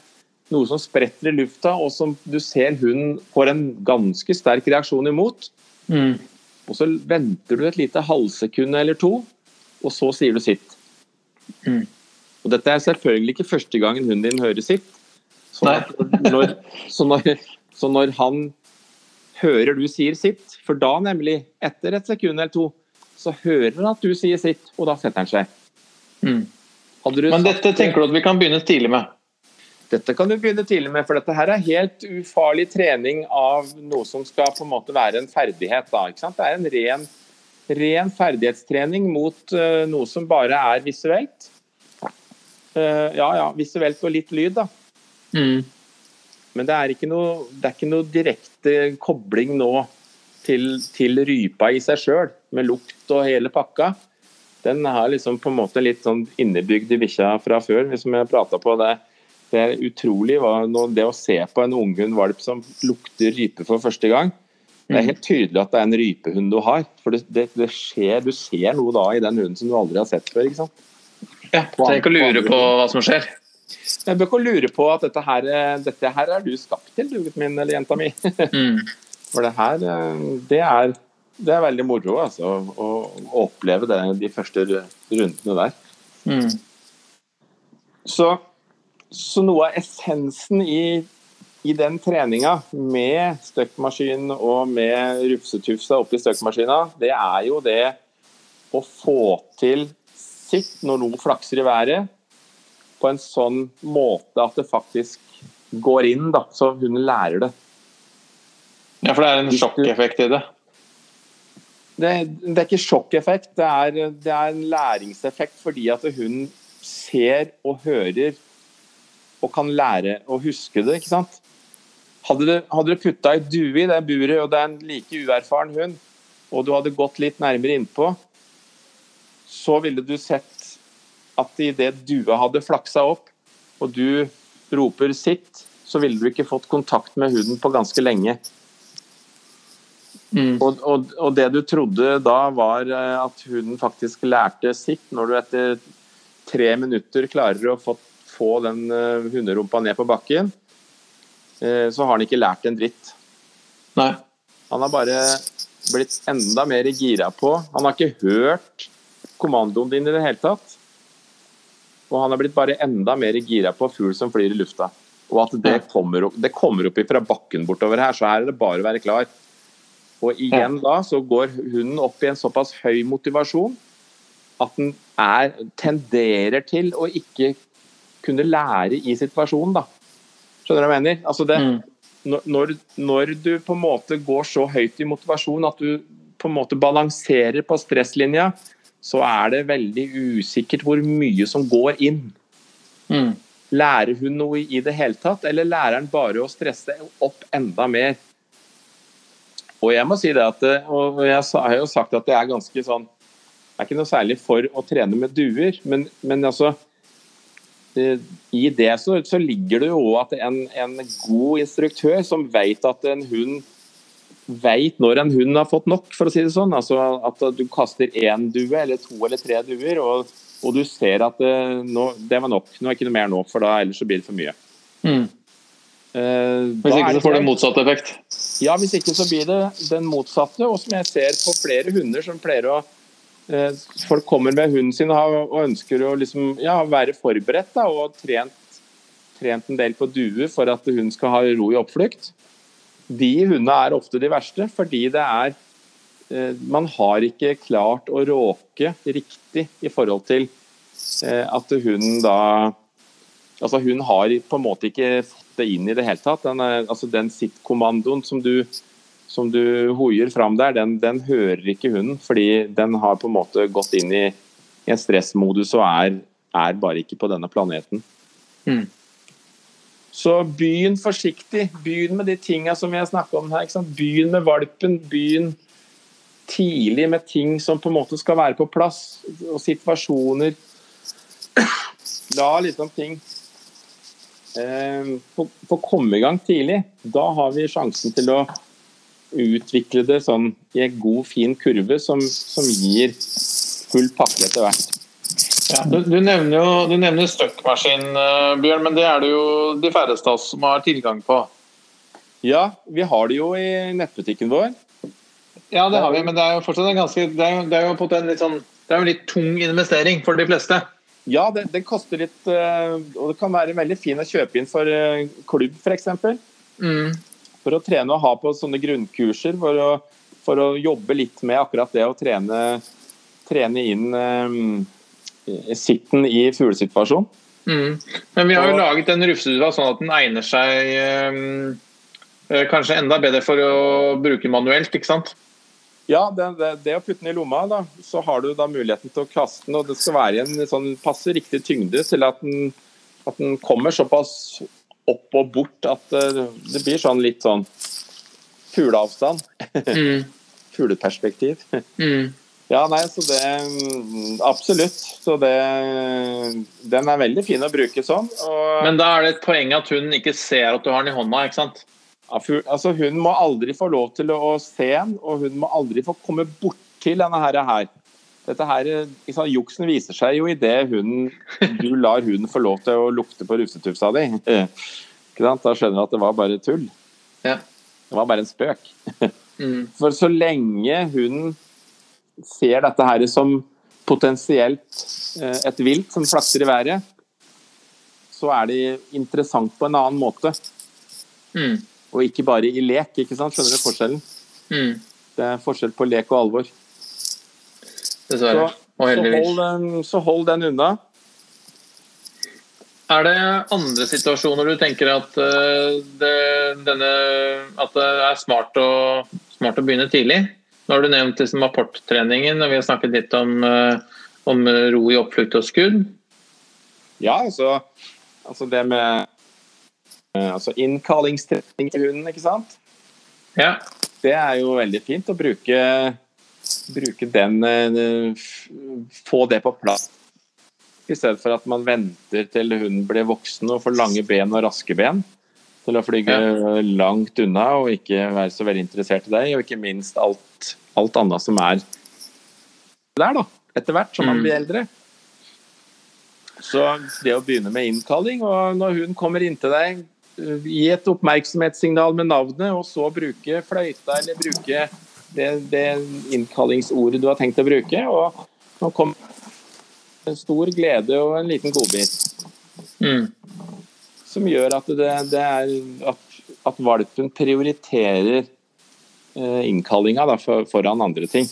Speaker 2: noe som spretter i lufta, og som du ser hun får en ganske sterk reaksjon imot.
Speaker 1: Mm.
Speaker 2: Og så venter du et lite halvsekund eller to, og så sier du sitt.
Speaker 1: Mm.
Speaker 2: Og dette er selvfølgelig ikke første gangen hunden din hører sitt. Så når, så, når, så når han hører du sier sitt. For da, nemlig, etter et sekund eller to, så hører han at du sier sitt, og da setter han seg.
Speaker 1: Mm. Men dette tenker du at vi kan begynne tidlig med?
Speaker 2: Dette kan du begynne tidlig med, for dette her er helt ufarlig trening av noe som skal på en måte være en ferdighet. Da, det er en ren, ren ferdighetstrening mot uh, noe som bare er visuelt. Uh, ja, ja, visuelt og litt lyd, da.
Speaker 1: Mm.
Speaker 2: Men det er ikke noe, det er ikke noe direkte kobling nå til, til rypa i seg sjøl, med lukt og hele pakka. Den har liksom på en måte litt sånn innebygd i bikkja fra før, som jeg prata på. det det er utrolig det å se på en unghund-valp som lukter rype for første gang. Det er helt tydelig at det er en rypehund du har. For det, det, det skjer, Du ser noe da i den hunden som du aldri har sett før. ikke sant?
Speaker 1: Ja, Trenger ikke å lure på hva som skjer.
Speaker 2: Jeg bør ikke lure på at dette her, dette her er du skapt til, du gutten min eller jenta mi. Mm. For det her, det er, det er veldig moro altså, å, å oppleve det, de første rundene der. Mm. Så, så, noe av essensen i, i den treninga med støkkmaskin og med rufsetufsa oppi støkkmaskina, det er jo det å få til sitt når noe flakser i været på en sånn måte at det faktisk går inn, da, så hun lærer det.
Speaker 1: Ja, for det er en sjokkeffekt i det?
Speaker 2: Det, det er ikke sjokkeffekt, det er, det er, en læringseffekt fordi at hun ser og hører og kan lære å huske det. ikke sant? Hadde du, hadde du putta ei due i det buret, og det er en like uerfaren hund, og du hadde gått litt nærmere innpå, så ville du sett at idet dua hadde flaksa opp, og du roper 'sitt', så ville du ikke fått kontakt med huden på ganske lenge. Mm. Og, og, og, det du trodde da var eh, at huden faktisk lærte sitt, når du etter tre minutter klarer å få, få den uh, hunderumpa ned på bakken, uh, så har han ikke lært en dritt.
Speaker 1: Nei.
Speaker 2: Han har bare blitt enda mer gira på. Han har ikke hørt kommandoen din i det hele tatt. Og han er blitt bare enda mer gira på fugl som flyr i lufta. Og at det kommer opp, det kommer opp fra bakken bortover her, så her er det bare å være klar. Og igjen da så går hunden opp i en såpass høy motivasjon at den er, tenderer til å ikke kunne lære i situasjonen, da. Skjønner du hva jeg mener? Altså det, mm. når, når, du på en måte går så høyt i motivasjon at du på en måte balanserer på stresslinja, så er det veldig usikkert hvor mye som går inn. Mm. Lærer hun noe i det hele tatt, eller lærer han bare å stresse opp enda mer? Og jeg må si det at, og jeg har jo sagt at det er ganske sånn Jeg er ikke noe særlig for å trene med duer, men, men altså eh, I det så, så ligger det jo at en, en god instruktør som vet at en hund veit når en hund har fått nok, for å si det sånn. Altså At du kaster én due eller to eller tre duer, og, og du ser at det, eh, nå, det var nok. Nå er ikke noe mer nå, for da ellers så blir det for mye. Mm.
Speaker 1: Eh, hvis ikke så får det motsatt effekt?
Speaker 2: Ja, hvis ikke så blir det den motsatte. Og som jeg ser på flere hunder som pleier å eh, Folk kommer med hunden sin og, og ønsker å liksom, ja, være forberedt da, og trent, trent en del på due for at hun skal ha ro i oppflukt de hundene er ofte de verste, fordi det er eh, Man har ikke klart å råke riktig i forhold til eh, at hunden da Altså Hun har på en måte ikke fått det inn i det hele tatt. Den, er, altså den sitt-kommandoen som du, som du hoier fram der, den, den, hører ikke hunden. Fordi den har på en måte gått inn i en stressmodus og er, er, bare ikke på denne planeten. Mm. Så begynn forsiktig. Begynn med de tinga som vi har snakka om her. Begynn med valpen. Begynn tidlig med ting som på en måte skal være på plass, og situasjoner. La liksom ting eh, få, komme i gang tidlig. Da har vi sjansen til å utvikle det sånn i en god, fin kurve som, som gir full pakke etter hvert.
Speaker 1: Ja, du, du, nevner jo du nevner støkkmaskin, uh, Bjørn, men det er det jo de færreste av oss som har tilgang på.
Speaker 2: Ja, vi har det jo i nettbutikken vår.
Speaker 1: Ja, det har vi, men det er jo fortsatt en ganske Det er, det er jo på en litt sånn det er en litt tung investering for de fleste.
Speaker 2: Ja, det, det koster litt uh, Og det kan være veldig fin å kjøpe inn for uh, klubb, f.eks. Mm. For å trene og ha på sånne grunnkurser for å, for å jobbe litt med akkurat det å trene, trene inn um, sitten i fuglesituasjon.
Speaker 1: Mm. Men vi har jo og, laget den rufsedua sånn at den egner seg øh, kanskje enda bedre for å bruke manuelt, ikke sant?
Speaker 2: Ja, det, det, det, å putte den i lomma, da, så har du da muligheten til å kaste den. Og det skal være i en sånn passe riktig tyngde til at den, at den kommer såpass opp og bort at uh, det blir sånn litt sånn fugleavstand. Mm. Fugleperspektiv. Mm. Ja, nei, så det Absolutt. Så det Den er veldig fin å bruke sånn. Og,
Speaker 1: Men da er det et poeng at hun ikke ser at du har den i hånda, ikke sant?
Speaker 2: altså, hun må aldri få lov til å se den, og hun må aldri få komme bortil denne her. her. Dette her, liksom, Juksen viser seg jo idet du lar hunden få lov til å lukte på rufsetufsa di. Ikke sant? Da skjønner du at det var bare tull.
Speaker 1: Ja.
Speaker 2: Det var bare en spøk.
Speaker 1: Mm.
Speaker 2: For så lenge hun ser dette her som potensielt eh, et vilt som flakser i været, så er det interessant på en annen måte.
Speaker 1: Mm.
Speaker 2: Og ikke bare i lek. ikke sant? Skjønner du forskjellen?
Speaker 1: Mm.
Speaker 2: Det er forskjell på lek og alvor.
Speaker 1: Dessverre.
Speaker 2: Så,
Speaker 1: heldigvis.
Speaker 2: så, hold den, så hold den unna.
Speaker 1: Er det andre situasjoner du tenker at, eh, det, denne, at det er smart å, smart å begynne tidlig? Nå har du nevnt liksom apporttreningen, og vi har snakket litt om, eh, om ro i oppflukt og skudd.
Speaker 2: Ja, altså, altså det med eh, altså Innkallingstrening til hunden, ikke sant.
Speaker 1: Ja.
Speaker 2: Det er jo veldig fint å bruke, bruke den eh, Få det på plass. I stedet for at man venter til hunden blir voksen og får lange ben og raske ben. Til å flyge langt unna og ikke være så veldig interessert i deg. Og ikke minst alt, alt annet som er der, da. Etter hvert som man
Speaker 1: Mm.
Speaker 2: blir eldre. Så det å begynne med innkalling, og når hun kommer inntil deg, gi et oppmerksomhetssignal med navnet, og så bruke fløyta eller bruke det, det innkallingsordet du har tenkt å bruke. Og nå kommer en stor glede og en liten godbit
Speaker 1: Mm.
Speaker 2: Som gjør at det, det er at, at valpen prioriterer eh, innkallinga da, for, foran andre ting.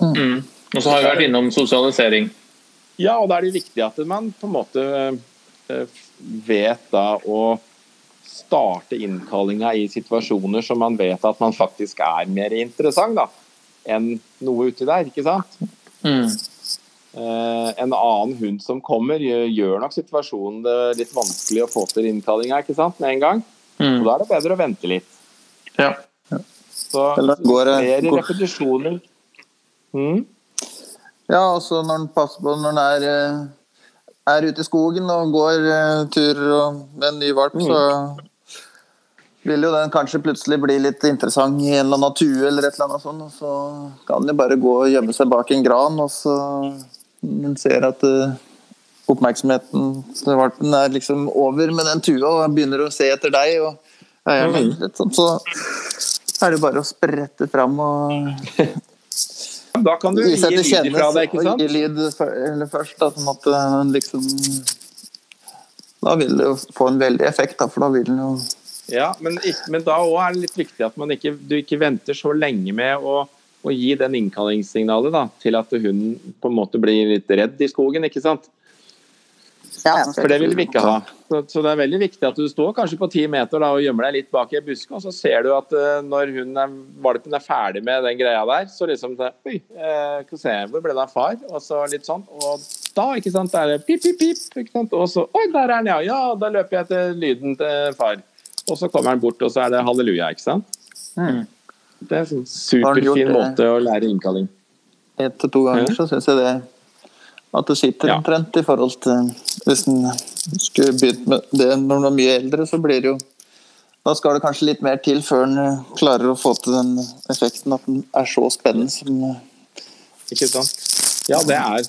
Speaker 1: Mm. Og så har vi vært innom sosialisering.
Speaker 2: Ja, og da er det viktig at man på en måte eh, vet da å starte innkallinga i situasjoner som man vet at man faktisk er mer interessant da, enn noe uti der, ikke sant?
Speaker 1: Mm.
Speaker 2: Eh, en annen hund som kommer, gjør, gjør nok situasjonen det litt vanskelig å få til innkallinga ikke sant, med en gang. Og
Speaker 1: Mm.
Speaker 2: da er det bedre å vente litt.
Speaker 1: Ja.
Speaker 2: Så
Speaker 3: Eller går det-
Speaker 2: flere
Speaker 3: går-
Speaker 2: repetisjoner. Mm?
Speaker 3: Ja, altså når den passer på når den er, eh, er ute i skogen og går eh, turer med en ny valp, så vil jo den kanskje plutselig bli litt interessant i en eller annen tue eller et eller annet sånt. Og så kan den jo bare gå og gjemme seg bak en gran, og så når ser at eh, oppmerksomheten valpen er liksom over med den tua og begynner å se etter deg, og ja, men, litt sånn, så er det bare å sprette fram og
Speaker 2: Da kan du gi lyd ifra deg, ikke sant?
Speaker 3: gi lyd eller først. Da, sånn at den liksom Da vil det jo få en veldig effekt, da, for da vil den jo
Speaker 2: Ja, men, men da òg er det litt viktig at man ikke, du ikke venter så lenge med å, å gi den innkallingssignalet da, til at hunden på en måte blir litt redd i skogen, ikke sant? Ja, For det vil vi ikke ha. Så, så det er veldig viktig at du står kanskje på ti meter da, og gjemmer deg litt bak i en buske, og så ser du at uh, når hunden er, valpen er ferdig med den greia der, så liksom det, Oi, skal vi se, hvor ble det av far? Og så litt sånn. Og da, ikke sant, er det pip, pip, pip. Ikke sant? Og så Oi, der er han, ja. Ja, da løper jeg etter lyden til far. Og så kommer han bort, og så er det halleluja, ikke sant?
Speaker 3: Mm.
Speaker 2: Det er en superfin måte å lære innkalling.
Speaker 3: Ett til to ganger, så syns jeg det at det sitter
Speaker 2: Ja.
Speaker 3: omtrent i forhold til Hvis en skulle begynt med det når en er mye eldre, så blir det jo Da skal det kanskje litt mer til før en eh, klarer å få til den effekten at den er så spennende som eh,
Speaker 2: Ikke sant? Ja, det er,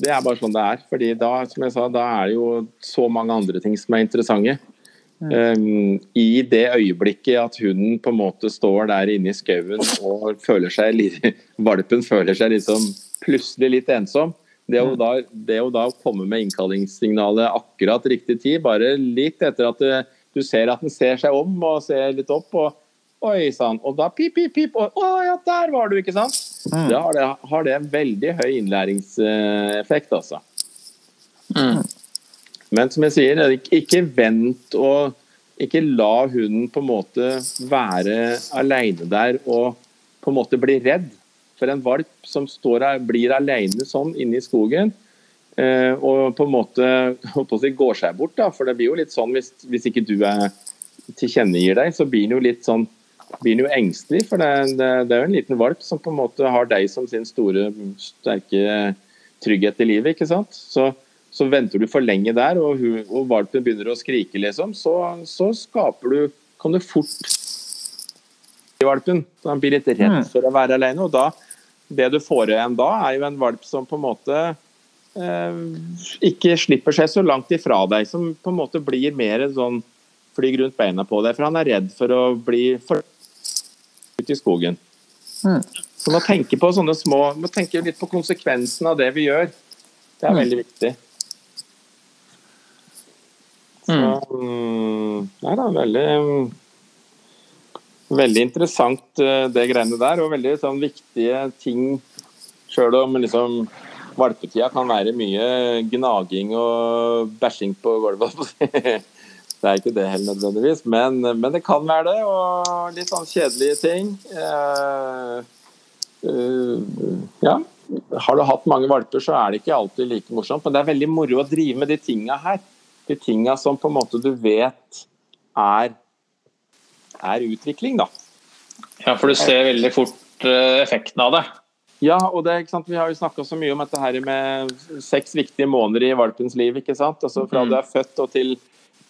Speaker 2: det er bare sånn det er. Fordi da, som jeg sa, da er det jo så mange andre ting som er interessante. Um, I det øyeblikket at hunden på en måte står der inne i skauen og føler seg litt, Valpen føler seg liksom plutselig litt ensom. Det å, da, det å da komme med innkallingssignalet akkurat riktig tid, bare litt etter at det, du ser at den ser seg om og ser litt opp, og oi sann, og da pip, pip, pip, og å ja, der var du, ikke sant? Da har det, har det en veldig høy innlæringseffekt, altså.
Speaker 1: Mm.
Speaker 2: Men som jeg sier, ikke, vent og ikke la hunden på en måte være aleine der og på en måte bli redd. For en valp som står blir aleine sånn inne i skogen eh, og på en måte si, går seg bort, da, for det blir jo litt sånn hvis, hvis ikke du er tilkjennegir deg, så blir den jo litt sånn blir jo engstelig. For det, det, det, er jo en liten valp som på en måte har deg som sin store, sterke trygghet i livet. ikke sant? Så, så venter du for lenge der, og, og valpen begynner å skrike, liksom, så, så skaper du kan du fort i valpen. Så han blir litt redd mm. for å være alene. og da det du får igjen da, er jo en valp som på en måte eh, ikke slipper seg så langt ifra deg. Som på en måte blir mer en sånn flyg rundt beina på deg, for han er redd for å bli for ut i skogen. Mm. Så må tenke på sånne små, må tenke litt på konsekvensen av det vi gjør. Det er mm. veldig viktig. Så, mm. mm nei da, veldig Veldig interessant eh, det greiene der, og veldig sånn viktige ting. Sjøl om liksom valpetida kan være mye gnaging og bæsjing på gulvet. Det er ikke det heller nødvendigvis, men, men, det kan være det. Og litt sånn kjedelige ting. Uh, uh, ja. Har du hatt mange valper, så er det ikke alltid like morsomt. Men det er veldig moro å drive med de tinga her. De tinga som på en måte du vet er er utvikling, da.
Speaker 1: Ja, for du ser veldig fort eh, effekten av det.
Speaker 2: Ja, og det, Vi har jo snakka så mye om dette her med seks viktige måneder i valpens liv. ikke sant? Altså Fra mm. du er født og til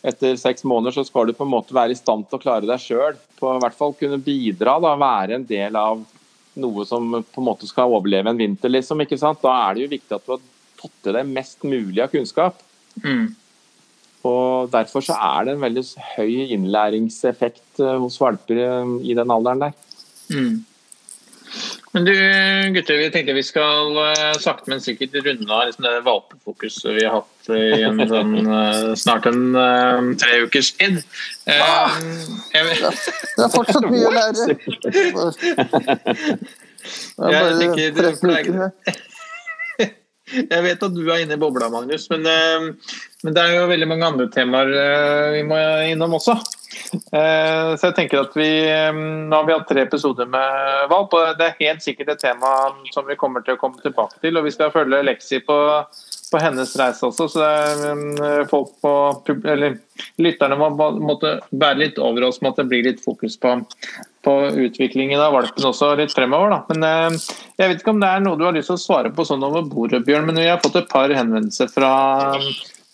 Speaker 2: etter seks måneder så skal du på en måte være i stand til å klare deg sjøl. I hvert fall kunne bidra, da, være en del av noe som på en måte skal overleve en vinter. liksom, ikke sant? Da er det jo viktig at du har tatt til deg mest mulig av kunnskap. Mm. Og Derfor så er det en veldig høy innlæringseffekt eh, hos valper eh, i den alderen der. Mm.
Speaker 1: Men du gutter, vi tenkte vi skal uh, sakte, men sikkert runde av liksom, det valpefokuset vi har hatt i en, sånn, snart en tre ukers tid.
Speaker 3: Ah, det er fortsatt mye å lære.
Speaker 1: Det er bare tre uker. Jeg vet at du er inne i bobla, Magnus, men, eh, men, det er jo veldig mange andre temaer eh, vi må innom også. Eh, så jeg tenker at vi Nå har vi hatt tre episoder med valp, og det er helt sikkert et tema som vi kommer til å komme tilbake til. Og vi skal følge Lexi på på hennes reise også. Så er, folk på, eller, lytterne må måtte bære litt over oss med at det blir litt fokus på, på utviklingen av valpen også litt fremover. Da. Men eh, Jeg vet ikke om det er noe du har lyst til å svare på sånn over bordet, Bjørn, men vi har fått et par henvendelser fra,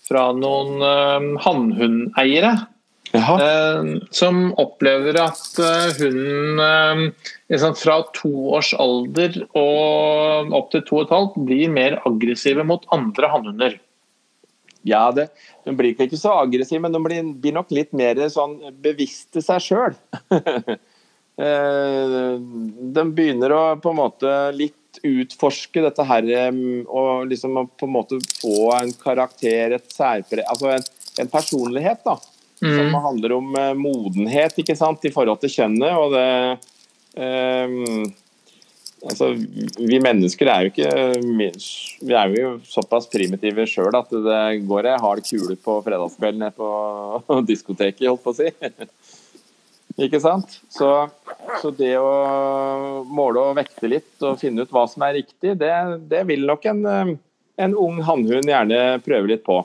Speaker 1: fra noen uh, hannhundeiere. Eh, som opplever at eh, hunden liksom fra to års alder og opp til to og et halvt blir mer aggressive mot andre hannhunder.
Speaker 2: Ja, det, de blir ikke så aggressive, men de blir, blir nok litt mer sånn bevisste seg sjøl. de begynner å på en måte litt utforske dette her og liksom på en måte få en karakter, et særpreg, altså en, en personlighet. da mm. som handler om uh, modenhet ikke sant, i forhold til kjønnet. og det um, altså, Vi mennesker er jo ikke Vi er jo såpass primitive sjøl at det går ei hard kule på fredagskvelden nede på diskoteket, holdt på å si. Ikke sant? Så, så, det å måle og vekte litt og finne ut hva som er riktig, det, det vil nok en, en ung hannhund gjerne prøve litt på.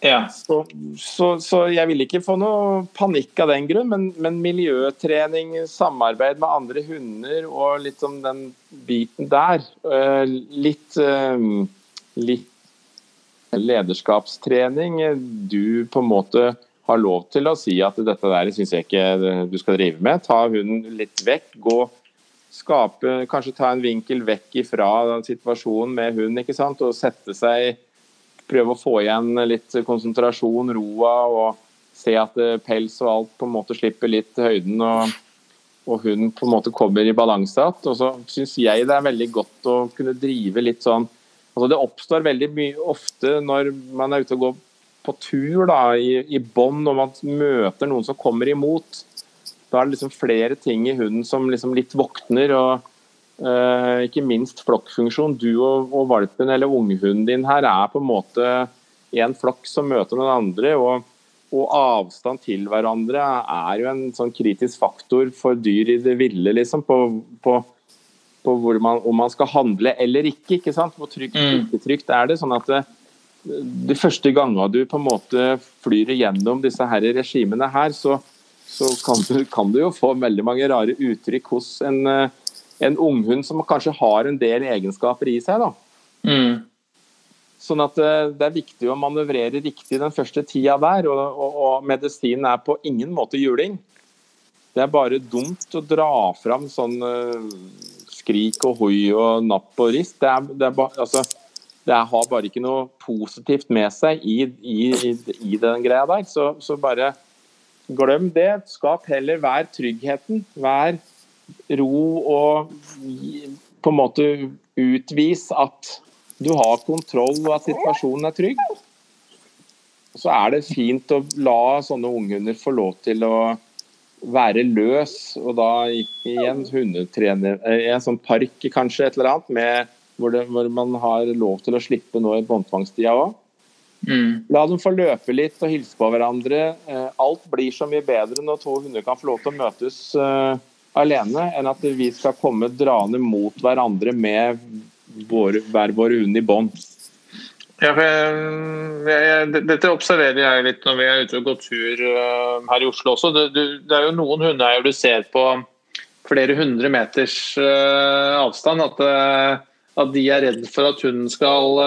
Speaker 2: Ja. Så, så, så, jeg vil ikke få noe panikk av den grunn, men, men, miljøtrening, samarbeid med andre hunder og litt om den biten der. Eh, litt, eh, litt lederskapstrening. Du på en måte har lov til å si at dette der syns jeg ikke du skal drive med. Ta hunden litt vekk. gå skape, Kanskje ta en vinkel vekk ifra situasjonen med hund ikke sant? og sette seg prøve å få igjen litt konsentrasjon, roa og se at eh, pels og alt på en måte slipper litt høyden. og, og hun på en måte kommer i balanse igjen. Og så syns jeg det er veldig godt å kunne drive litt sånn altså Det oppstår veldig mye ofte når man er ute og går på tur da, i, i bånd og man møter noen som kommer imot. Da er det liksom flere ting i hunden som liksom litt våkner. og ikke minst flokkfunksjon. Du og, og, valpen eller unghunden din her er på en måte en flokk som møter noen andre. Og, og, avstand til hverandre er jo en sånn kritisk faktor for dyr i det ville, liksom. På, på, på man, om man skal handle eller ikke. ikke sant? Hvor trygt mm. ikke trygt er det. sånn at det, de første gangene du på en måte flyr igjennom disse her regimene her, så, så kan, du, kan du jo få veldig mange rare uttrykk hos en, eh, en unghund som kanskje har en del egenskaper i seg. da.
Speaker 1: Mm.
Speaker 2: Sånn at eh, Det er viktig å manøvrere riktig den første tida der. Og, og, og medisinen er på ingen måte juling. Det er bare dumt å dra fram sånn uh, skrik og hoi og napp og rist. Det, er, det, er ba, altså, det har bare ikke noe positivt med seg i, i, i, i den greia der. Så, så, bare glem det. Skap heller hver tryggheten. Vær ro og på en måte utvis at du har kontroll og at situasjonen er trygg. Så er det fint å la sånne unghunder få lov til å være løs, og da i en hundetrener I en sånn park kanskje, et eller annet, med, hvor, det, hvor, man har lov til å slippe nå i båndtvangstida òg. Mm. La dem få løpe litt og hilse på hverandre. Eh, alt blir så mye bedre når to hunder kan få lov til å møtes uh, alene, enn at vi skal komme draende mot hverandre med våre, hver vår hund i bånd.
Speaker 1: Ja, dette observerer jeg litt når vi er ute og går tur uh, her i Oslo også. Det, det, det, er jo noen hundeeiere du ser på flere hundre meters uh, avstand at, uh, at, de er redd for at hunden skal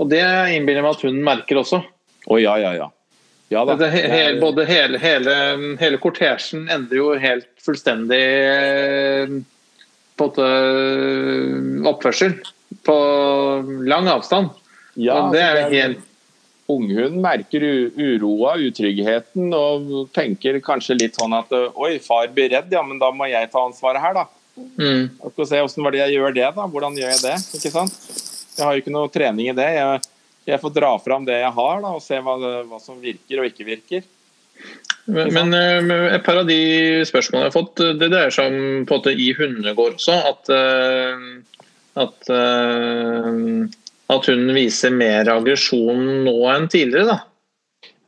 Speaker 1: Og det innbiller meg at hunden merker også.
Speaker 2: Å oh, ja, ja, ja. Ja
Speaker 1: da. Det, he, både hele, hele, hele kortesjen endrer jo helt fullstendig på oppførsel på lang avstand.
Speaker 2: Ja, det er helt Unghunden merker uroa, utryggheten og tenker kanskje litt sånn at oi, far blir redd, ja, men da må jeg ta ansvaret her, da. Mm. Skal se hvordan var det jeg gjør det, da. Hvordan gjør jeg det? ikke sant? Jeg har jo ikke noe trening i det. Jeg, jeg får dra fram det jeg har, da, og se hva, hva som virker og ikke virker.
Speaker 1: Men, men, eh, et par av de spørsmålene jeg har fått, det dreier seg om på en måte i hundegård også. At, eh, at at hunden viser mer aggresjon nå enn tidligere, da.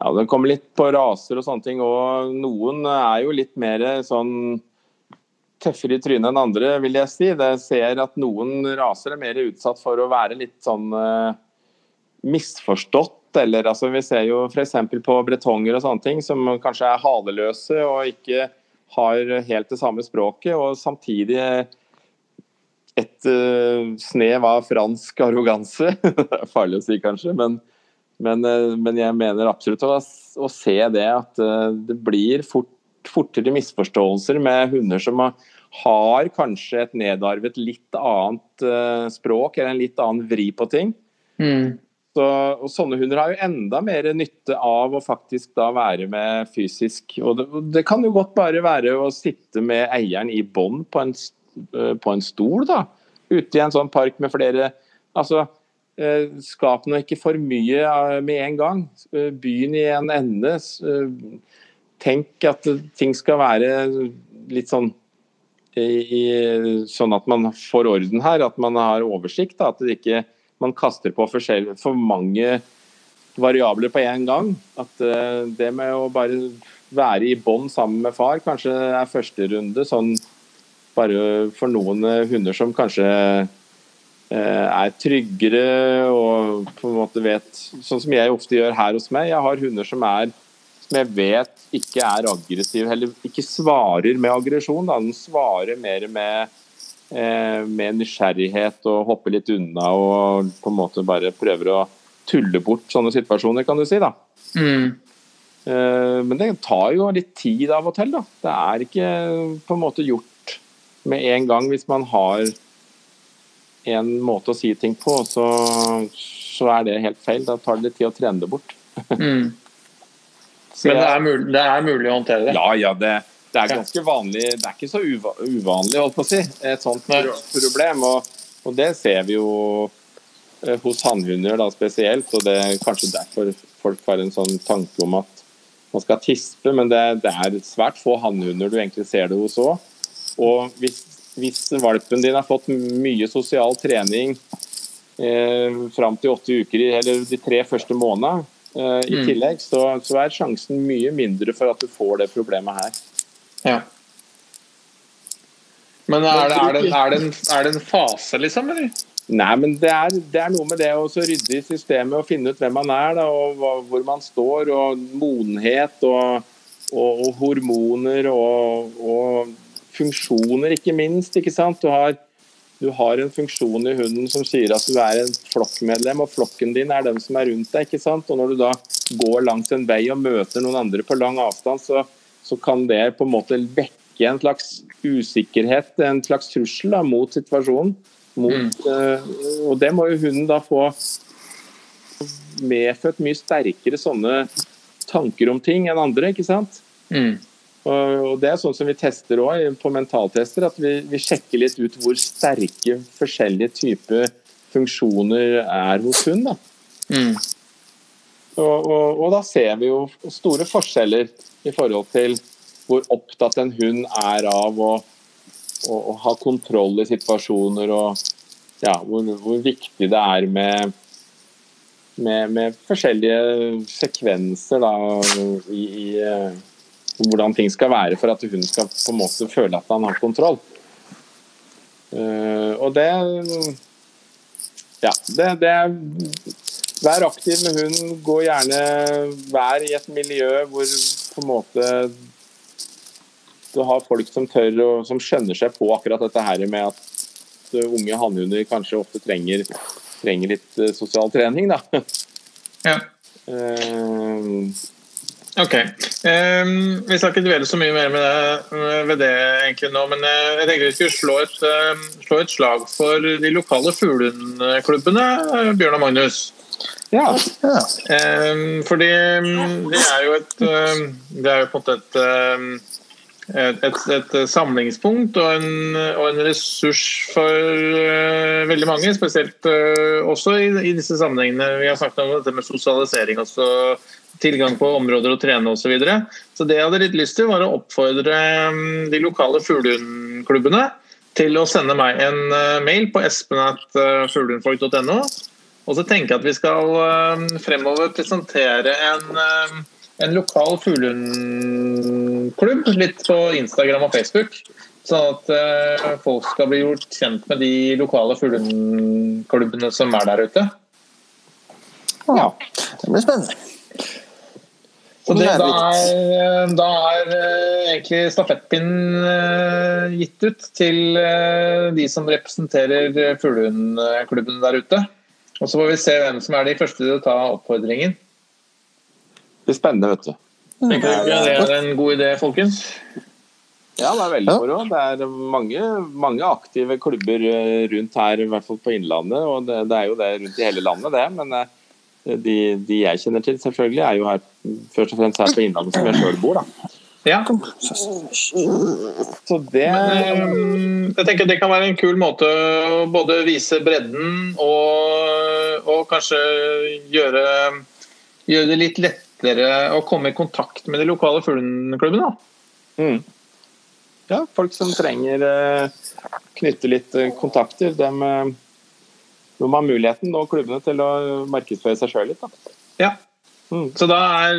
Speaker 2: Ja, Det kommer litt på raser og sånne ting. Og noen er jo litt mer sånn tøffere i trynet enn andre, vil jeg si. Jeg ser at noen raser er mer utsatt for å være litt sånn misforstått. Eller altså, vi ser jo f.eks. på bretonger og sånne ting, som kanskje er haleløse og ikke har helt det samme språket, og samtidig et uh, snev av fransk arroganse. det er farlig å si, kanskje, men, men, uh, men jeg mener absolutt å, å se det at uh, det blir fort, fortere misforståelser med hunder som har, har kanskje et nedarvet litt annet språk eller en litt annen vri på ting. Mm. Så, og Sånne hunder har jo enda mer nytte av å faktisk da være med fysisk. Og det, det kan jo godt bare være å sitte med eieren i bånd på Eh, på en stol, da. Ute i en sånn park med flere Altså, eh, skap nå ikke for mye eh, med en gang. Begynn i en ende. Tenk at ting skal være litt sånn i, sånn at man får orden her, at man har oversikt. Da, at det ikke man kaster på for mange variabler på en gang. At det med å bare være i bånd sammen med far kanskje er første runde. sånn bare for noen eh, hunder som kanskje uh, er tryggere og på en måte vet Sånn som jeg ofte gjør her hos meg. Jeg har hunder som er som jeg vet ikke er aggressiv, eller ikke svarer med aggresjon. Den svarer mer med, med nysgjerrighet og hopper litt unna og på en måte bare prøver å tulle bort sånne situasjoner, kan du si. da. Mm. Men det tar jo litt tid av og til. da. Det er ikke på en måte gjort med en gang hvis man har en måte å si ting på, så, så er det helt feil. Da tar det litt tid å trene det bort. mm.
Speaker 1: Men det er, mulig, det er, mulig, å håndtere det?
Speaker 2: Ja, ja. Det, det er ganske vanlig. Det er ikke så uvanlig, holdt på å si, et sånt problem. Og, og det ser vi jo eh, hos hannhunder da spesielt. og Det er kanskje derfor folk har en sånn tanke om at man skal tispe, men det, det er svært få hannhunder du egentlig ser det hos òg. Og hvis, hvis, valpen din har fått mye sosial trening eh, fram til åtte uker, eller de tre første månedene eh, i mm. tillegg, så, så, er sjansen mye mindre for at du får det problemet her.
Speaker 1: Ja. Men er det, er, det, er, det en, er det, en, fase, liksom? eller?
Speaker 2: Nei, men det er, noe med det å rydde i systemet og finne ut hvem man er, da, og hvor man står, og modenhet. og og, og hormoner og, og, funksjoner, ikke minst. ikke sant? Du har, du har, en funksjon i hunden som sier at du er en flokkmedlem, og flokken din er den som er rundt deg. ikke sant? Og Når du da går langs en vei og møter noen andre på lang avstand, så, så kan det på en måte vekke en slags usikkerhet, en slags trussel da, mot situasjonen. Mot, mm. uh, og det må jo hunden da få medfødt mye sterkere sånne tanker om ting enn andre. ikke sant? Mm. Og Det er sånn som vi tester også, på mentaltester, at vi, vi, sjekker litt ut hvor sterke forskjellige typer funksjoner er hos hund. Mm. Og, og, og, da ser vi jo store forskjeller i forhold til hvor opptatt en hund er av å, å, å ha kontroll i situasjoner, og ja, hvor, hvor viktig det er med med, med forskjellige sekvenser da, i, i uh, hvordan ting skal være for at hun skal på en måte føle at han har kontroll. Uh, og det Ja, det, det Vær aktiv med hund. Gå gjerne Vær i et miljø hvor på en måte du har folk som tør og som skjønner seg på akkurat dette her med at unge hannhunder kanskje ofte trenger trenger litt uh, sosial trening, da.
Speaker 1: Ja. Uh, ok. Um, vi skal ikke dvele så mye mer med det, ved det egentlig nå, men jeg tenker vi skulle slå et, slå et slag for de lokale fuglehundklubbene, Bjørn og Magnus.
Speaker 3: Ja. ja.
Speaker 1: Um, fordi det er jo et Det er jo på en måte et et, et, samlingspunkt og en, og en, ressurs for uh, veldig mange. Spesielt uh, også i, i, disse sammenhengene. Vi har snakket om dette med sosialisering. også Tilgang på områder å trene osv. Så, videre. så det jeg hadde litt lyst til, var å oppfordre um, de lokale fuglehundklubbene til å sende meg en uh, mail på espen.fuglehundfolk.no. Og så tenker jeg at vi skal fremover presentere en en lokal fuglehundklubb litt på Instagram og Facebook. Sånn at uh, folk skal bli gjort kjent med de lokale fuglehundklubbene som er der ute.
Speaker 3: Ja, det blir spennende.
Speaker 1: Så det, da, er, da er egentlig stafettpinnen gitt ut til de som representerer fuglehundklubben der ute. Og så får vi se hvem som er de første til å ta oppfordringen.
Speaker 2: Det blir spennende, vet du.
Speaker 1: Tenker du det er en god idé, folkens?
Speaker 2: Ja, det er veldig moro. Det er mange, mange, aktive klubber eh, rundt her, i hvert fall på Innlandet. Og det, det, er jo det rundt i hele landet, det. Men eh, de, de, jeg kjenner til, selvfølgelig, er jo her først og fremst her på Innlandet, som jeg sjøl bor, da.
Speaker 1: Ja. Så det Men, Jeg tenker det kan være en kul måte å både vise bredden og, og kanskje gjøre, gjøre det litt lettere å komme i kontakt med de lokale fugleklubbene. Mm.
Speaker 2: Ja, folk som trenger uh, knytte litt uh, kontakter, dem, de har muligheten og klubbene til å markedsføre seg sjøl litt. Da.
Speaker 1: Ja. Mm. Så da er,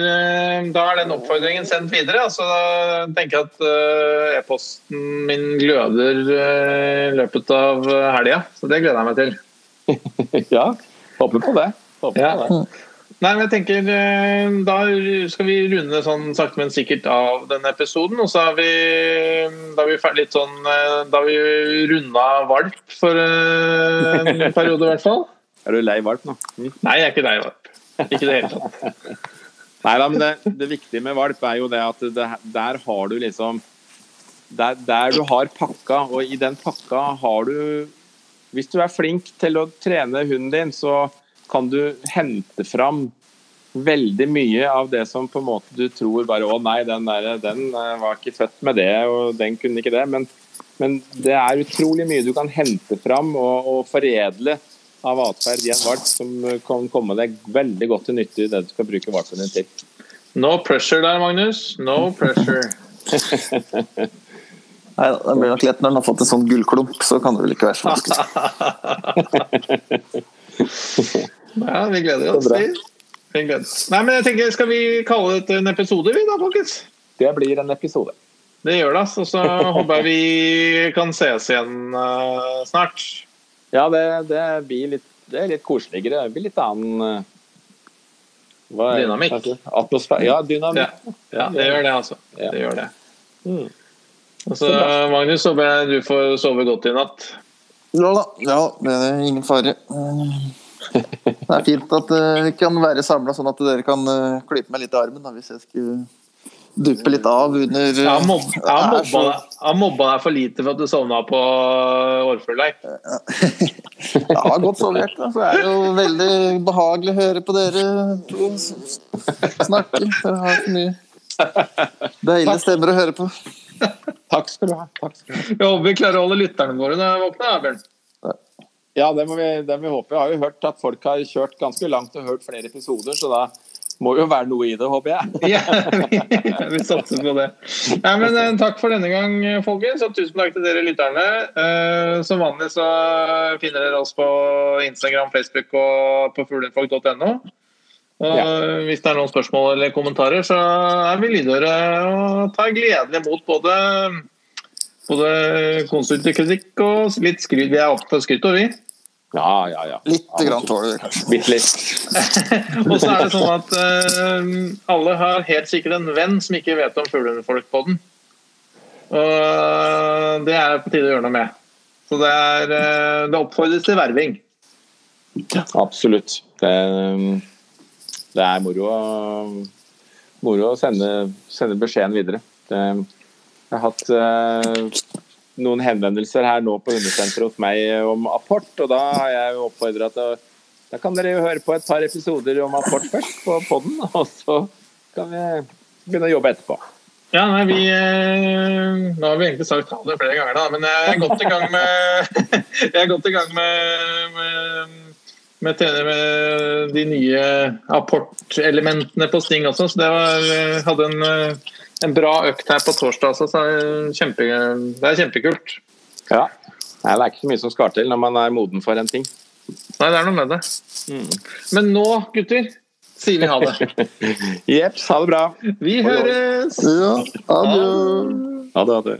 Speaker 1: da er, den oppfordringen sendt videre. Altså, da tenker jeg at e-posten min gløder i løpet av helga. Så det gleder jeg meg til.
Speaker 2: ja, håper på det. Håper
Speaker 1: ja. på det. Nei, men jeg tenker eh, Da skal vi runde sånn sakte, men sikkert av denne episoden. Og så er vi, da er vi ferdig litt sånn eh, Da har vi runda valp for eh, en periode, i hvert fall.
Speaker 2: Er du lei valp nå?
Speaker 1: Mm. Nei, jeg er ikke lei valp. Ikke det hele tatt.
Speaker 2: Nei da, men det, det, viktige med valp er jo det at det, der har du liksom der, der, du har pakka, og i den pakka har du Hvis du er flink til å trene hunden din, så kan du hente fram veldig mye av det som på en måte du tror bare Å nei, den, der, den eh, var ikke født med det, og den kunne ikke det. Men, men det er utrolig mye du kan hente fram og, og foredle av atferd i en valp som kan komme deg veldig godt til nytte i det du skal bruke valpen din til.
Speaker 1: No pressure der, Magnus. No pressure.
Speaker 3: Nei, det blir nok lett når den har fått en sånn gullklump, så kan det vel ikke være så vanskelig.
Speaker 1: Ja, vi gleder oss. Vi gleder. Nei, men jeg tenker, Skal vi kalle det en episode, vi da, folkens?
Speaker 2: Det blir en episode.
Speaker 1: Det gjør det. Og så håper jeg vi kan sees igjen uh, snart.
Speaker 2: Ja, det, det, blir litt, det er litt koseligere. Det blir litt annen Hva er-
Speaker 1: Dynamikk.
Speaker 2: Atmosfære. Ja, dynamikk.
Speaker 1: Ja, det gjør det, altså.
Speaker 2: Ja.
Speaker 1: Det gjør det.
Speaker 2: Mm.
Speaker 1: Altså, så, Magnus, håper jeg du får sove godt i natt.
Speaker 3: Ja da. Ja, det er ingen fare. Eh, Det er fint at det kan være samla, sånn at dere kan eh, klype meg litt i armen da, hvis jeg skulle duppe litt av under
Speaker 1: Jeg har mobb- jeg
Speaker 3: er
Speaker 1: mobba jeg mobba deg for lite for at du sovna på Årfuglleik.
Speaker 3: Jeg har godt sovet. da. Så er det jo veldig behagelig å høre på dere to snakke. Dere har så mye deilige stemmer å høre på.
Speaker 2: Takk skal du ha. Takk skal du ha.
Speaker 1: Jeg håper vi klarer å holde lytterne våre når jeg våkner, Bjørn.
Speaker 2: Ja, det må, vi, det må vi håpe. Jeg har jo hørt at folk har kjørt ganske langt og hørt flere episoder, så da må jo være noe i det, håper jeg.
Speaker 1: Ja, vi, vi satser på det. Nei, men eh, Takk for denne gang, folkens. Og tusen takk til dere lytterne. Uh, som vanlig så finner dere oss på Instagram, Facebook og på fugleinfolk.no. Og
Speaker 2: Ja.
Speaker 1: Hvis det er noen spørsmål eller kommentarer, så er vi lydhøre og tar gledelig imot både, både konstruktiv kritikk og litt skryt. Vi er oppe for skryt, og vi.
Speaker 2: Ja, ja, ja.
Speaker 3: Litt grann tåler du. kanskje.
Speaker 2: Bitte litt.
Speaker 1: Og så er det sånn at uh, alle har helt sikkert en venn som ikke vet om Fuglefolk-podden. Og eh, det er på tide å gjøre noe med. Så det, er, uh, det oppfordres til verving.
Speaker 2: Absolutt. Det, det er moro, å- moro å sende, sende beskjeden videre. Det, jeg har hatt eh, noen henvendelser her nå på hundesenteret hos meg om apport, og da har jeg oppfordra til Da kan dere jo høre på et par episoder om apport først på podden, og så kan vi begynne å jobbe etterpå.
Speaker 1: Ja, nei, vi eh, Nå har vi egentlig sagt ha det flere ganger, da, men jeg er godt i gang med Jeg er godt i gang med, med, med, med de nye apportelementene på Sting også, så det var, eh, hadde en, eh, en bra økt her på torsdag også, så det er, kjempe, det er kjempekult.
Speaker 2: Ja. Nei, det er ikke så mye som skal til når man er moden for en ting.
Speaker 1: Nei, det er noe med det. Men nå, gutter, sier vi ha det.
Speaker 2: Jeps, ha det bra.
Speaker 1: Vi høres!
Speaker 3: Ja, adjø.
Speaker 2: Ha det.